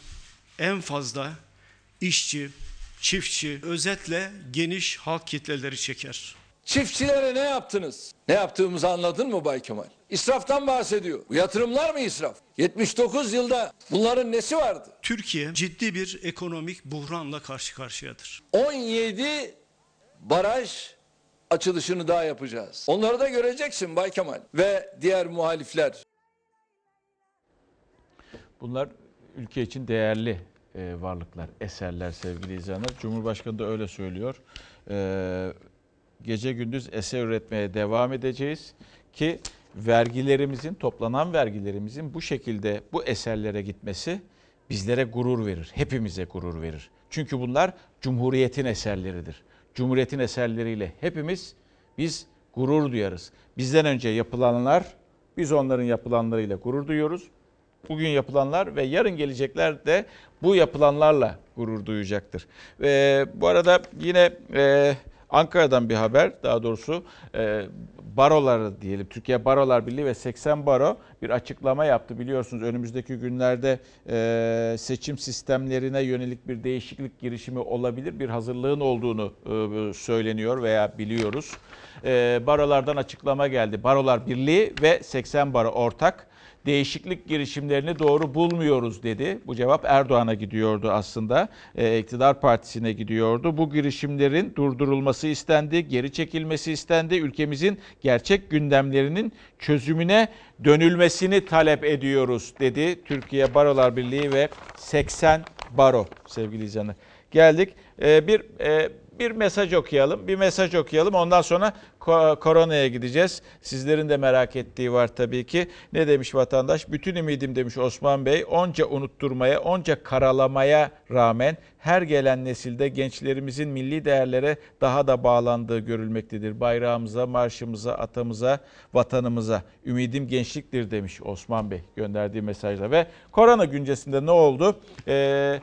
S39: en fazla işçi, çiftçi, özetle geniş halk kitleleri çeker.
S17: Çiftçilere ne yaptınız? Ne yaptığımızı anladın mı Bay Kemal? İsraftan bahsediyor. Bu yatırımlar mı israf? 79 yılda bunların nesi vardı?
S39: Türkiye ciddi bir ekonomik buhranla karşı karşıyadır.
S17: 17 baraj açılışını daha yapacağız. Onları da göreceksin Bay Kemal ve diğer muhalifler.
S1: Bunlar ülke için değerli e, varlıklar, eserler sevgili izleyenler. Cumhurbaşkanı da öyle söylüyor. E, gece gündüz eser üretmeye devam edeceğiz ki vergilerimizin, toplanan vergilerimizin bu şekilde bu eserlere gitmesi bizlere gurur verir. Hepimize gurur verir. Çünkü bunlar Cumhuriyet'in eserleridir. Cumhuriyet'in eserleriyle hepimiz biz gurur duyarız. Bizden önce yapılanlar, biz onların yapılanlarıyla gurur duyuyoruz. Bugün yapılanlar ve yarın gelecekler de bu yapılanlarla gurur duyacaktır. Ve bu arada yine e, Ankara'dan bir haber daha doğrusu e, baroları diyelim Türkiye Barolar Birliği ve 80 baro bir açıklama yaptı. Biliyorsunuz önümüzdeki günlerde e, seçim sistemlerine yönelik bir değişiklik girişimi olabilir. Bir hazırlığın olduğunu e, söyleniyor veya biliyoruz. E, barolardan açıklama geldi. Barolar Birliği ve 80 baro ortak değişiklik girişimlerini doğru bulmuyoruz dedi. Bu cevap Erdoğan'a gidiyordu aslında. E, iktidar partisine gidiyordu. Bu girişimlerin durdurulması istendi, geri çekilmesi istendi. Ülkemizin gerçek gündemlerinin çözümüne dönülmesini talep ediyoruz dedi. Türkiye Barolar Birliği ve 80 baro sevgili izleyenler. Geldik. E, bir e, bir mesaj okuyalım. Bir mesaj okuyalım. Ondan sonra koronaya gideceğiz. Sizlerin de merak ettiği var tabii ki. Ne demiş vatandaş? Bütün ümidim demiş Osman Bey. Onca unutturmaya, onca karalamaya rağmen her gelen nesilde gençlerimizin milli değerlere daha da bağlandığı görülmektedir. Bayrağımıza, marşımıza, atamıza, vatanımıza. Ümidim gençliktir demiş Osman Bey gönderdiği mesajla. Ve korona güncesinde ne oldu? Ee, e,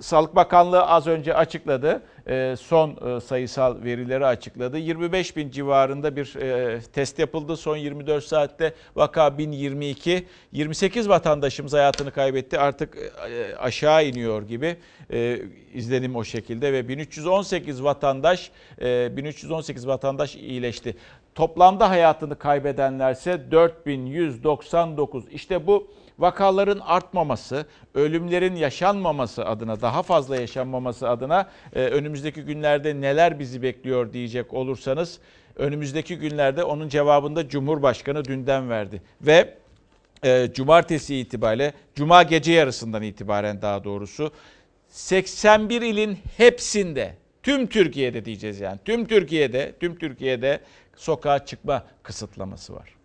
S1: Sağlık Bakanlığı az önce açıkladı. E, son e, sayısal verileri açıkladı. 25 bin civarında bir e, test yapıldı. Son 24 saatte vaka 1022. 28 vatandaşımız hayatını kaybetti. Artık e, aşağı iniyor gibi e, izlenim o şekilde ve 1318 vatandaş e, 1318 vatandaş iyileşti. Toplamda hayatını kaybedenlerse 4199. İşte bu vakaların artmaması, ölümlerin yaşanmaması adına, daha fazla yaşanmaması adına e, önümüzdeki günlerde neler bizi bekliyor diyecek olursanız önümüzdeki günlerde onun cevabında Cumhurbaşkanı dünden verdi. Ve e, cumartesi itibariyle, cuma gece yarısından itibaren daha doğrusu 81 ilin hepsinde, tüm Türkiye'de diyeceğiz yani, tüm Türkiye'de, tüm Türkiye'de sokağa çıkma kısıtlaması var.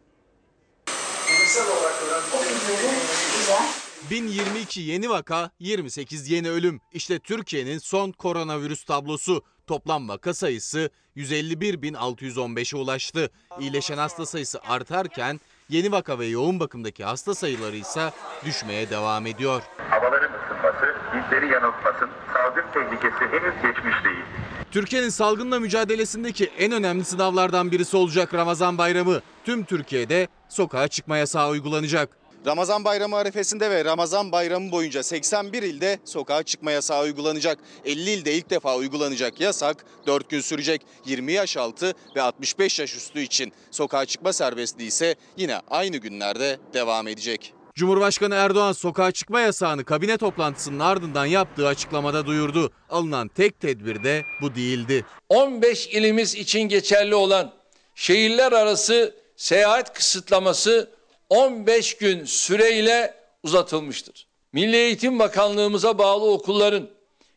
S40: 1022 yeni vaka, 28 yeni ölüm. İşte Türkiye'nin son koronavirüs tablosu. Toplam vaka sayısı 151.615'e ulaştı. İyileşen hasta sayısı artarken yeni vaka ve yoğun bakımdaki hasta sayıları ise düşmeye devam ediyor.
S41: Havaların ısınması bizleri yanıltmasın. Salgın tehlikesi henüz geçmiş değil.
S40: Türkiye'nin salgınla mücadelesindeki en önemli sınavlardan birisi olacak Ramazan Bayramı. Tüm Türkiye'de sokağa çıkma yasağı uygulanacak.
S42: Ramazan bayramı arifesinde ve Ramazan bayramı boyunca 81 ilde sokağa çıkma yasağı uygulanacak. 50 ilde ilk defa uygulanacak yasak 4 gün sürecek. 20 yaş altı ve 65 yaş üstü için sokağa çıkma serbestliği ise yine aynı günlerde devam edecek.
S40: Cumhurbaşkanı Erdoğan sokağa çıkma yasağını kabine toplantısının ardından yaptığı açıklamada duyurdu. Alınan tek tedbir de bu değildi.
S17: 15 ilimiz için geçerli olan şehirler arası seyahat kısıtlaması 15 gün süreyle uzatılmıştır. Milli Eğitim Bakanlığımıza bağlı okulların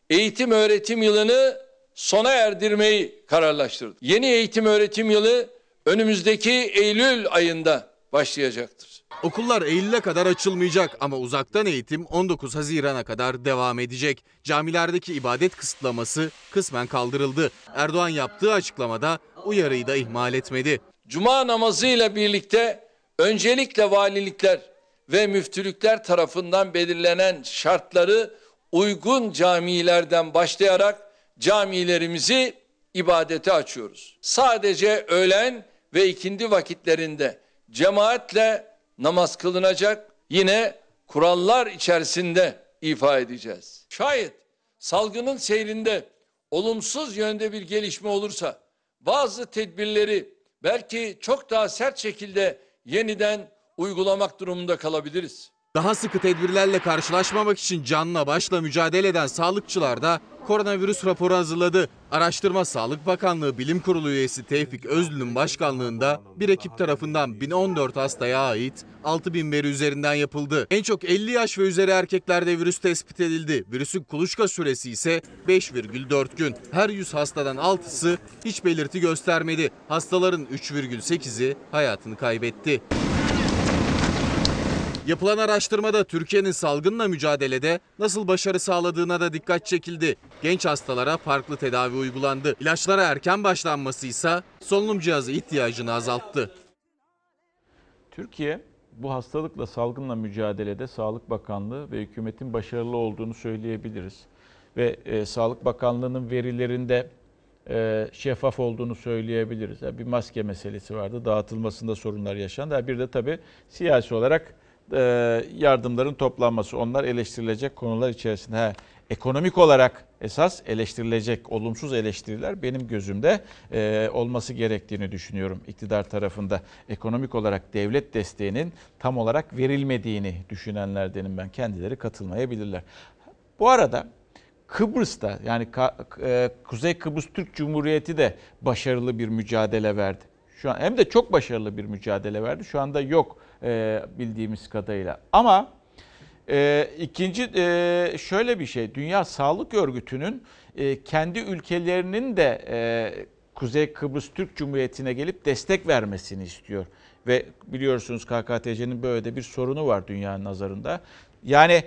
S17: eğitim öğretim yılını sona erdirmeyi kararlaştırdı. Yeni eğitim öğretim yılı önümüzdeki Eylül ayında başlayacaktır.
S40: Okullar Eylül'e kadar açılmayacak ama uzaktan eğitim 19 Haziran'a kadar devam edecek. Camilerdeki ibadet kısıtlaması kısmen kaldırıldı. Erdoğan yaptığı açıklamada uyarıyı da ihmal etmedi.
S17: Cuma namazıyla birlikte öncelikle valilikler ve müftülükler tarafından belirlenen şartları uygun camilerden başlayarak camilerimizi ibadete açıyoruz. Sadece öğlen ve ikindi vakitlerinde cemaatle namaz kılınacak. Yine kurallar içerisinde ifa edeceğiz. Şayet salgının seyrinde olumsuz yönde bir gelişme olursa bazı tedbirleri belki çok daha sert şekilde yeniden uygulamak durumunda kalabiliriz.
S40: Daha sıkı tedbirlerle karşılaşmamak için canla başla mücadele eden sağlıkçılar da koronavirüs raporu hazırladı. Araştırma Sağlık Bakanlığı Bilim Kurulu üyesi Tevfik Özlü'nün başkanlığında bir ekip tarafından 1014 hastaya ait 6000 veri üzerinden yapıldı. En çok 50 yaş ve üzeri erkeklerde virüs tespit edildi. Virüsün kuluçka süresi ise 5,4 gün. Her 100 hastadan 6'sı hiç belirti göstermedi. Hastaların 3,8'i hayatını kaybetti. Yapılan araştırmada Türkiye'nin salgınla mücadelede nasıl başarı sağladığına da dikkat çekildi. Genç hastalara farklı tedavi uygulandı. İlaçlara erken başlanması ise solunum cihazı ihtiyacını azalttı.
S1: Türkiye bu hastalıkla salgınla mücadelede Sağlık Bakanlığı ve hükümetin başarılı olduğunu söyleyebiliriz. Ve e, Sağlık Bakanlığı'nın verilerinde e, şeffaf olduğunu söyleyebiliriz. Yani bir maske meselesi vardı. Dağıtılmasında sorunlar yaşandı. Bir de tabii siyasi olarak yardımların toplanması. Onlar eleştirilecek konular içerisinde. Ha, ekonomik olarak esas eleştirilecek olumsuz eleştiriler benim gözümde e, olması gerektiğini düşünüyorum iktidar tarafında. Ekonomik olarak devlet desteğinin tam olarak verilmediğini düşünenlerdenim ben. Kendileri katılmayabilirler. Bu arada Kıbrıs'ta yani e, Kuzey Kıbrıs Türk Cumhuriyeti de başarılı bir mücadele verdi. Şu an hem de çok başarılı bir mücadele verdi. Şu anda yok e, bildiğimiz kadarıyla. Ama e, ikinci e, şöyle bir şey. Dünya Sağlık Örgütü'nün kendi ülkelerinin de Kuzey Kıbrıs Türk Cumhuriyeti'ne gelip destek vermesini istiyor. Ve biliyorsunuz KKTC'nin böyle de bir sorunu var dünyanın nazarında. Yani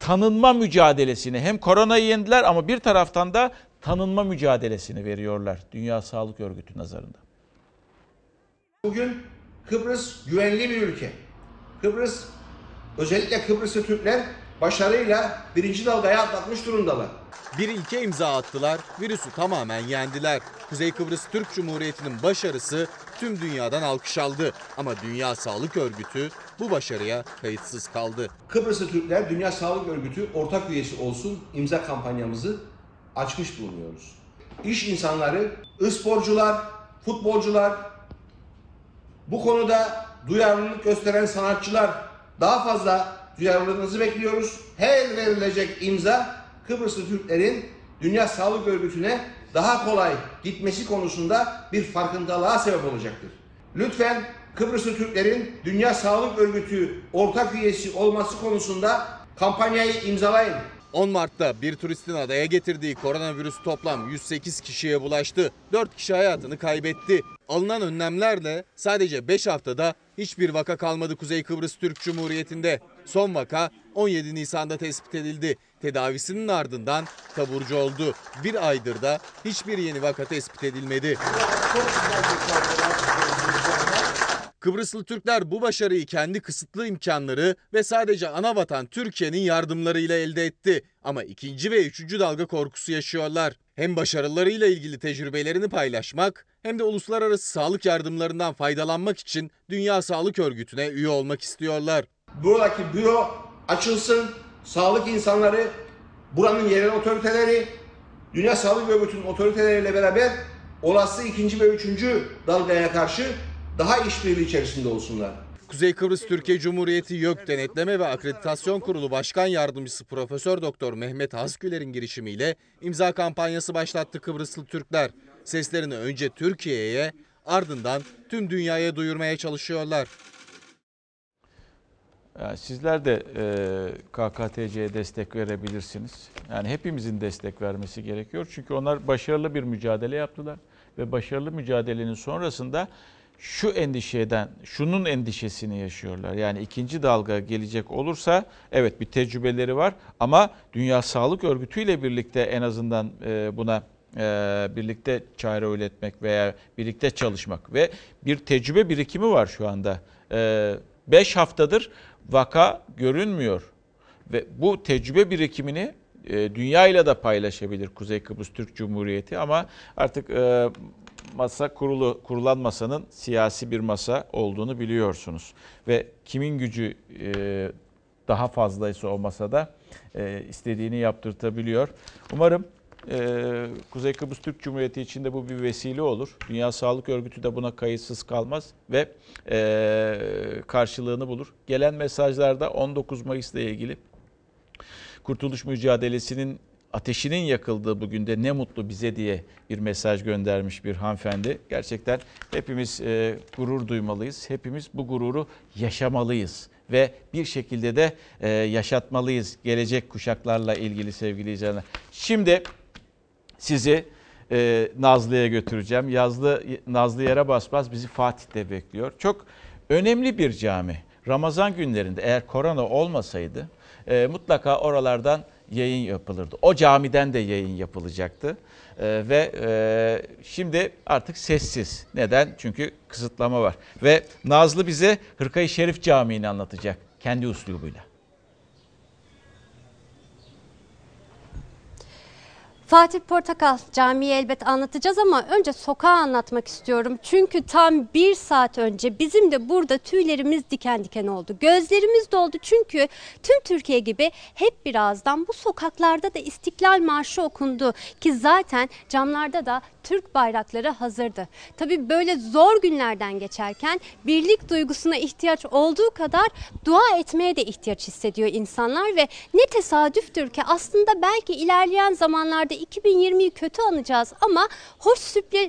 S1: tanınma mücadelesini hem koronayı yendiler ama bir taraftan da tanınma mücadelesini veriyorlar Dünya Sağlık Örgütü nazarında.
S43: Bugün Kıbrıs güvenli bir ülke. Kıbrıs özellikle Kıbrıslı Türkler başarıyla birinci dalgaya atlatmış durumdalar.
S40: Bir ilke imza attılar, virüsü tamamen yendiler. Kuzey Kıbrıs Türk Cumhuriyeti'nin başarısı tüm dünyadan alkış aldı. Ama Dünya Sağlık Örgütü bu başarıya kayıtsız kaldı.
S43: Kıbrıslı Türkler Dünya Sağlık Örgütü ortak üyesi olsun imza kampanyamızı açmış bulunuyoruz. İş insanları, sporcular, futbolcular, bu konuda duyarlılık gösteren sanatçılar daha fazla duyarlılığınızı bekliyoruz. Her verilecek imza Kıbrıslı Türklerin Dünya Sağlık Örgütü'ne daha kolay gitmesi konusunda bir farkındalığa sebep olacaktır. Lütfen Kıbrıslı Türklerin Dünya Sağlık Örgütü ortak üyesi olması konusunda kampanyayı imzalayın.
S40: 10 Mart'ta bir turistin adaya getirdiği koronavirüs toplam 108 kişiye bulaştı. 4 kişi hayatını kaybetti. Alınan önlemlerle sadece 5 haftada hiçbir vaka kalmadı Kuzey Kıbrıs Türk Cumhuriyeti'nde. Son vaka 17 Nisan'da tespit edildi. Tedavisinin ardından taburcu oldu. Bir aydır da hiçbir yeni vaka tespit edilmedi. Kıbrıslı Türkler bu başarıyı kendi kısıtlı imkanları ve sadece ana vatan Türkiye'nin yardımlarıyla elde etti. Ama ikinci ve üçüncü dalga korkusu yaşıyorlar. Hem başarılarıyla ilgili tecrübelerini paylaşmak hem de uluslararası sağlık yardımlarından faydalanmak için Dünya Sağlık Örgütü'ne üye olmak istiyorlar.
S43: Buradaki büro açılsın, sağlık insanları, buranın yerel otoriteleri, Dünya Sağlık Örgütü'nün otoriteleriyle beraber olası ikinci ve üçüncü dalgaya karşı daha işbirliği içerisinde olsunlar.
S40: Kuzey Kıbrıs Türkiye Cumhuriyeti YÖK Denetleme ve Akreditasyon Kurulu Başkan Yardımcısı Profesör Doktor Mehmet Hasgüler'in girişimiyle imza kampanyası başlattı Kıbrıslı Türkler. Seslerini önce Türkiye'ye ardından tüm dünyaya duyurmaya çalışıyorlar.
S1: Yani sizler de e, KKTC'ye destek verebilirsiniz. Yani hepimizin destek vermesi gerekiyor. Çünkü onlar başarılı bir mücadele yaptılar. Ve başarılı mücadelenin sonrasında şu endişeden, şunun endişesini yaşıyorlar. Yani ikinci dalga gelecek olursa evet bir tecrübeleri var ama Dünya Sağlık Örgütü ile birlikte en azından e, buna e, birlikte çare üretmek veya birlikte çalışmak ve bir tecrübe birikimi var şu anda. 5 haftadır vaka görünmüyor ve bu tecrübe birikimini e, dünya ile de paylaşabilir Kuzey Kıbrıs Türk Cumhuriyeti ama artık masa kurulu kurulan masanın siyasi bir masa olduğunu biliyorsunuz. Ve kimin gücü e, daha fazlaysa o masada e, istediğini yaptırtabiliyor. Umarım e, Kuzey Kıbrıs Türk Cumhuriyeti için de bu bir vesile olur. Dünya Sağlık Örgütü de buna kayıtsız kalmaz ve karşılığını bulur. Gelen mesajlarda 19 Mayıs'la ilgili Kurtuluş Mücadelesi'nin ateşinin yakıldığı bugün de ne mutlu bize diye bir mesaj göndermiş bir hanımefendi. Gerçekten hepimiz e, gurur duymalıyız. Hepimiz bu gururu yaşamalıyız ve bir şekilde de e, yaşatmalıyız gelecek kuşaklarla ilgili sevgili izleyenler. Şimdi sizi e, Nazlı'ya götüreceğim. Yazlı Nazlı yere basmaz bizi Fatih'te bekliyor. Çok önemli bir cami. Ramazan günlerinde eğer korona olmasaydı e, mutlaka oralardan yayın yapılırdı. O camiden de yayın yapılacaktı. Ee, ve e, şimdi artık sessiz. Neden? Çünkü kısıtlama var. Ve Nazlı bize Hırkayı Şerif Camii'ni anlatacak kendi uslubuyla.
S29: Fatih Portakal camiyi elbet anlatacağız ama önce sokağı anlatmak istiyorum. Çünkü tam bir saat önce bizim de burada tüylerimiz diken diken oldu. Gözlerimiz doldu çünkü tüm Türkiye gibi hep birazdan bu sokaklarda da İstiklal Marşı okundu. Ki zaten camlarda da Türk bayrakları hazırdı. Tabii böyle zor günlerden geçerken birlik duygusuna ihtiyaç olduğu kadar dua etmeye de ihtiyaç hissediyor insanlar ve ne tesadüftür ki aslında belki ilerleyen zamanlarda 2020'yi kötü anacağız ama hoş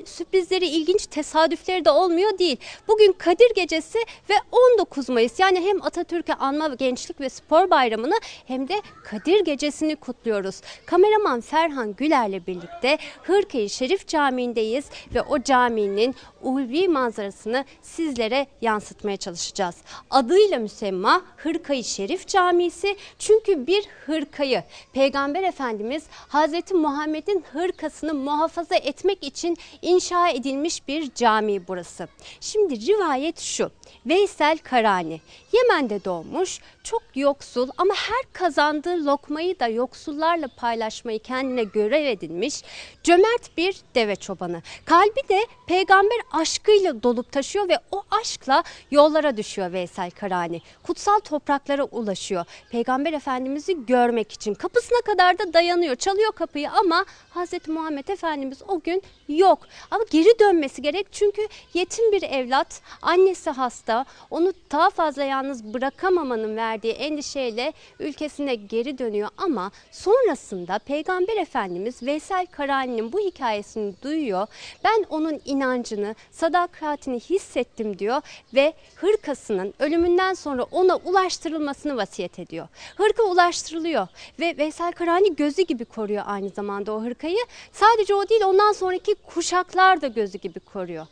S29: sürprizleri, ilginç tesadüfleri de olmuyor değil. Bugün Kadir Gecesi ve 19 Mayıs yani hem Atatürk'ü anma gençlik ve spor bayramını hem de Kadir Gecesi'ni kutluyoruz. Kameraman Ferhan Güler'le birlikte Hırkayı Şerif Camii'ndeyiz ve o caminin ulvi manzarasını sizlere yansıtmaya çalışacağız. Adıyla müsemma Hırkayı Şerif Camisi çünkü bir hırkayı Peygamber Efendimiz Hazreti Muhammed'in hırkasını muhafaza etmek için inşa edilmiş bir cami burası. Şimdi rivayet şu. Veysel Karani Yemen'de doğmuş, çok yoksul ama her kazandığı lokmayı da yoksullarla paylaşmayı kendine görev edinmiş cömert bir deve çobanı. Kalbi de peygamber aşkıyla dolup taşıyor ve o aşkla yollara düşüyor Veysel Karani. Kutsal topraklara ulaşıyor. Peygamber Efendimiz'i görmek için kapısına kadar da dayanıyor. Çalıyor kapıyı ama Hazreti Muhammed Efendimiz o gün yok. Ama geri dönmesi gerek çünkü yetim bir evlat, annesi hasta, onu daha fazla yalnız bırakamamanın verdiği endişeyle ülkesine geri dönüyor ama sonrasında Peygamber Efendimiz Veysel Karani'nin bu hikayesini duyuyor. Ben onun inancını, sadakatini hissettim diyor ve hırkasının ölümünden sonra ona ulaştırılmasını vasiyet ediyor. Hırka ulaştırılıyor ve Veysel Karani gözü gibi koruyor aynı zamanda o hırkayı. Sadece o değil ondan sonraki kuşaklar da gözü gibi koruyor.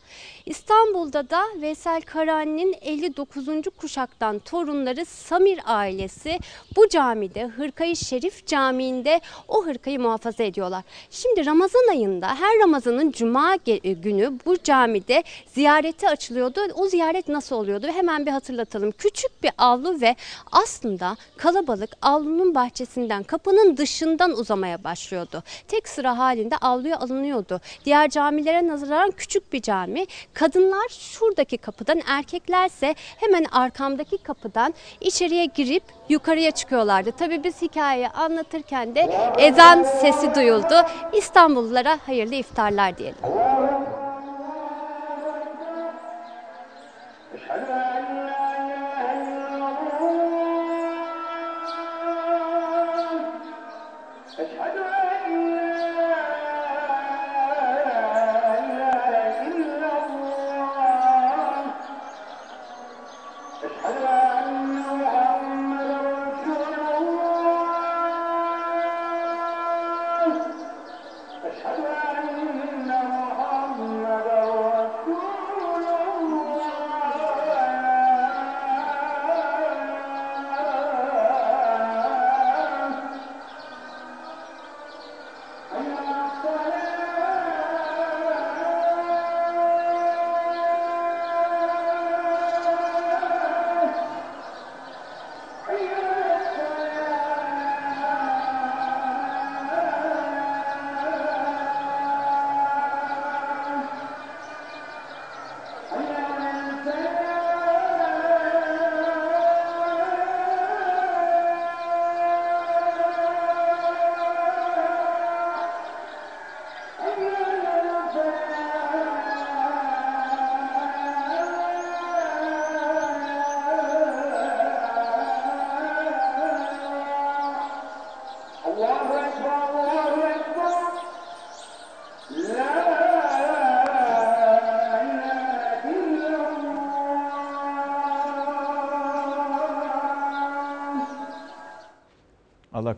S29: İstanbul'da da Veysel Karani'nin 59. kuşaktan torunları Samir ailesi bu camide Hırkayı Şerif Camii'nde o hırkayı muhafaza ediyorlar. Şimdi Ramazan ayında her Ramazan'ın cuma günü bu camide ziyarete açılıyordu. O ziyaret nasıl oluyordu? Hemen bir hatırlatalım. Küçük bir avlu ve aslında kalabalık avlunun bahçesinden kapının dışından uzamaya başlıyordu. Tek sıra halinde avluya alınıyordu. Diğer camilere nazaran küçük bir cami. Kadınlar şuradaki kapıdan, erkeklerse hemen arkamdaki kapıdan içeriye girip yukarıya çıkıyorlardı. Tabii biz hikayeyi anlatırken de ezan sesi duyuldu. İstanbullulara hayırlı iftarlar diyelim.
S1: Allah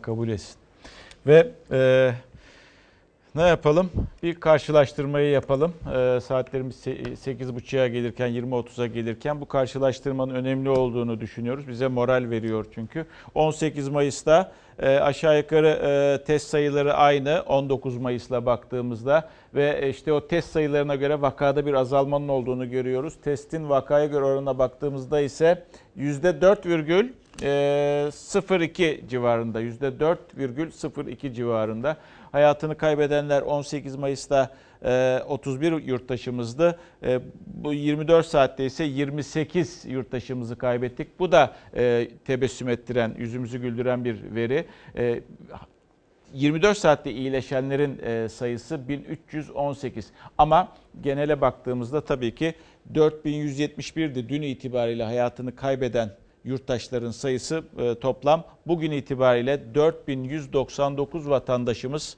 S1: kabul etsin. Ve e, ne yapalım? Bir karşılaştırmayı yapalım. E, saatlerimiz 8.30'a gelirken 20.30'a gelirken bu karşılaştırmanın önemli olduğunu düşünüyoruz. Bize moral veriyor çünkü. 18 Mayıs'ta e, aşağı yukarı e, test sayıları aynı 19 Mayıs'la baktığımızda ve işte o test sayılarına göre vakada bir azalmanın olduğunu görüyoruz. Testin vakaya göre oranına baktığımızda ise %4, 0,02 civarında %4,02 civarında. hayatını kaybedenler 18 Mayıs'ta 31 yurttaşımızdı. Bu 24 saatte ise 28 yurttaşımızı kaybettik. Bu da tebessüm ettiren, yüzümüzü güldüren bir veri. 24 saatte iyileşenlerin sayısı 1318. Ama genele baktığımızda tabii ki 4171'di dün itibariyle hayatını kaybeden yurttaşların sayısı toplam bugün itibariyle 4199 vatandaşımız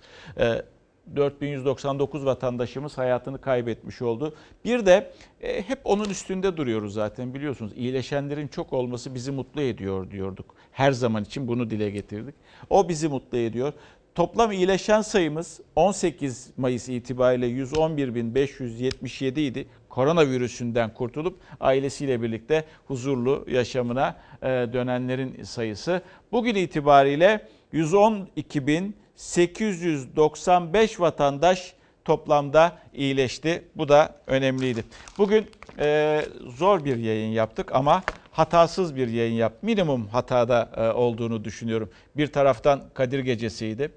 S1: 4199 vatandaşımız hayatını kaybetmiş oldu. Bir de e, hep onun üstünde duruyoruz zaten biliyorsunuz. İyileşenlerin çok olması bizi mutlu ediyor diyorduk. Her zaman için bunu dile getirdik. O bizi mutlu ediyor. Toplam iyileşen sayımız 18 Mayıs itibariyle 111.577 idi. Koronavirüsünden kurtulup ailesiyle birlikte huzurlu yaşamına dönenlerin sayısı. Bugün itibariyle 112.895 vatandaş toplamda iyileşti. Bu da önemliydi. Bugün e, zor bir yayın yaptık ama hatasız bir yayın yap. Minimum hatada e, olduğunu düşünüyorum. Bir taraftan Kadir Gecesi'ydi.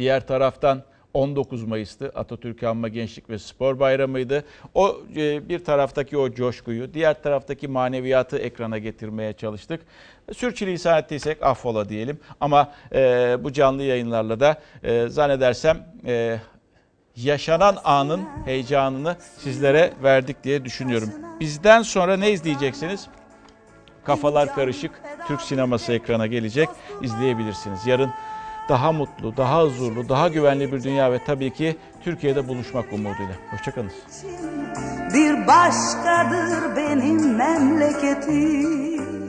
S1: Diğer taraftan 19 Mayıs'tı. Atatürk Anma Gençlik ve Spor Bayramı'ydı. O e, bir taraftaki o coşkuyu, diğer taraftaki maneviyatı ekrana getirmeye çalıştık. Sürçülisan ettiysek affola diyelim. Ama e, bu canlı yayınlarla da e, zannedersem e, yaşanan anın heyecanını sizlere verdik diye düşünüyorum. Bizden sonra ne izleyeceksiniz? Kafalar Karışık Türk sineması ekrana gelecek. İzleyebilirsiniz. Yarın daha mutlu, daha huzurlu, daha güvenli bir dünya ve tabii ki Türkiye'de buluşmak umuduyla. Hoşçakalın.
S44: Bir başkadır benim memleketim.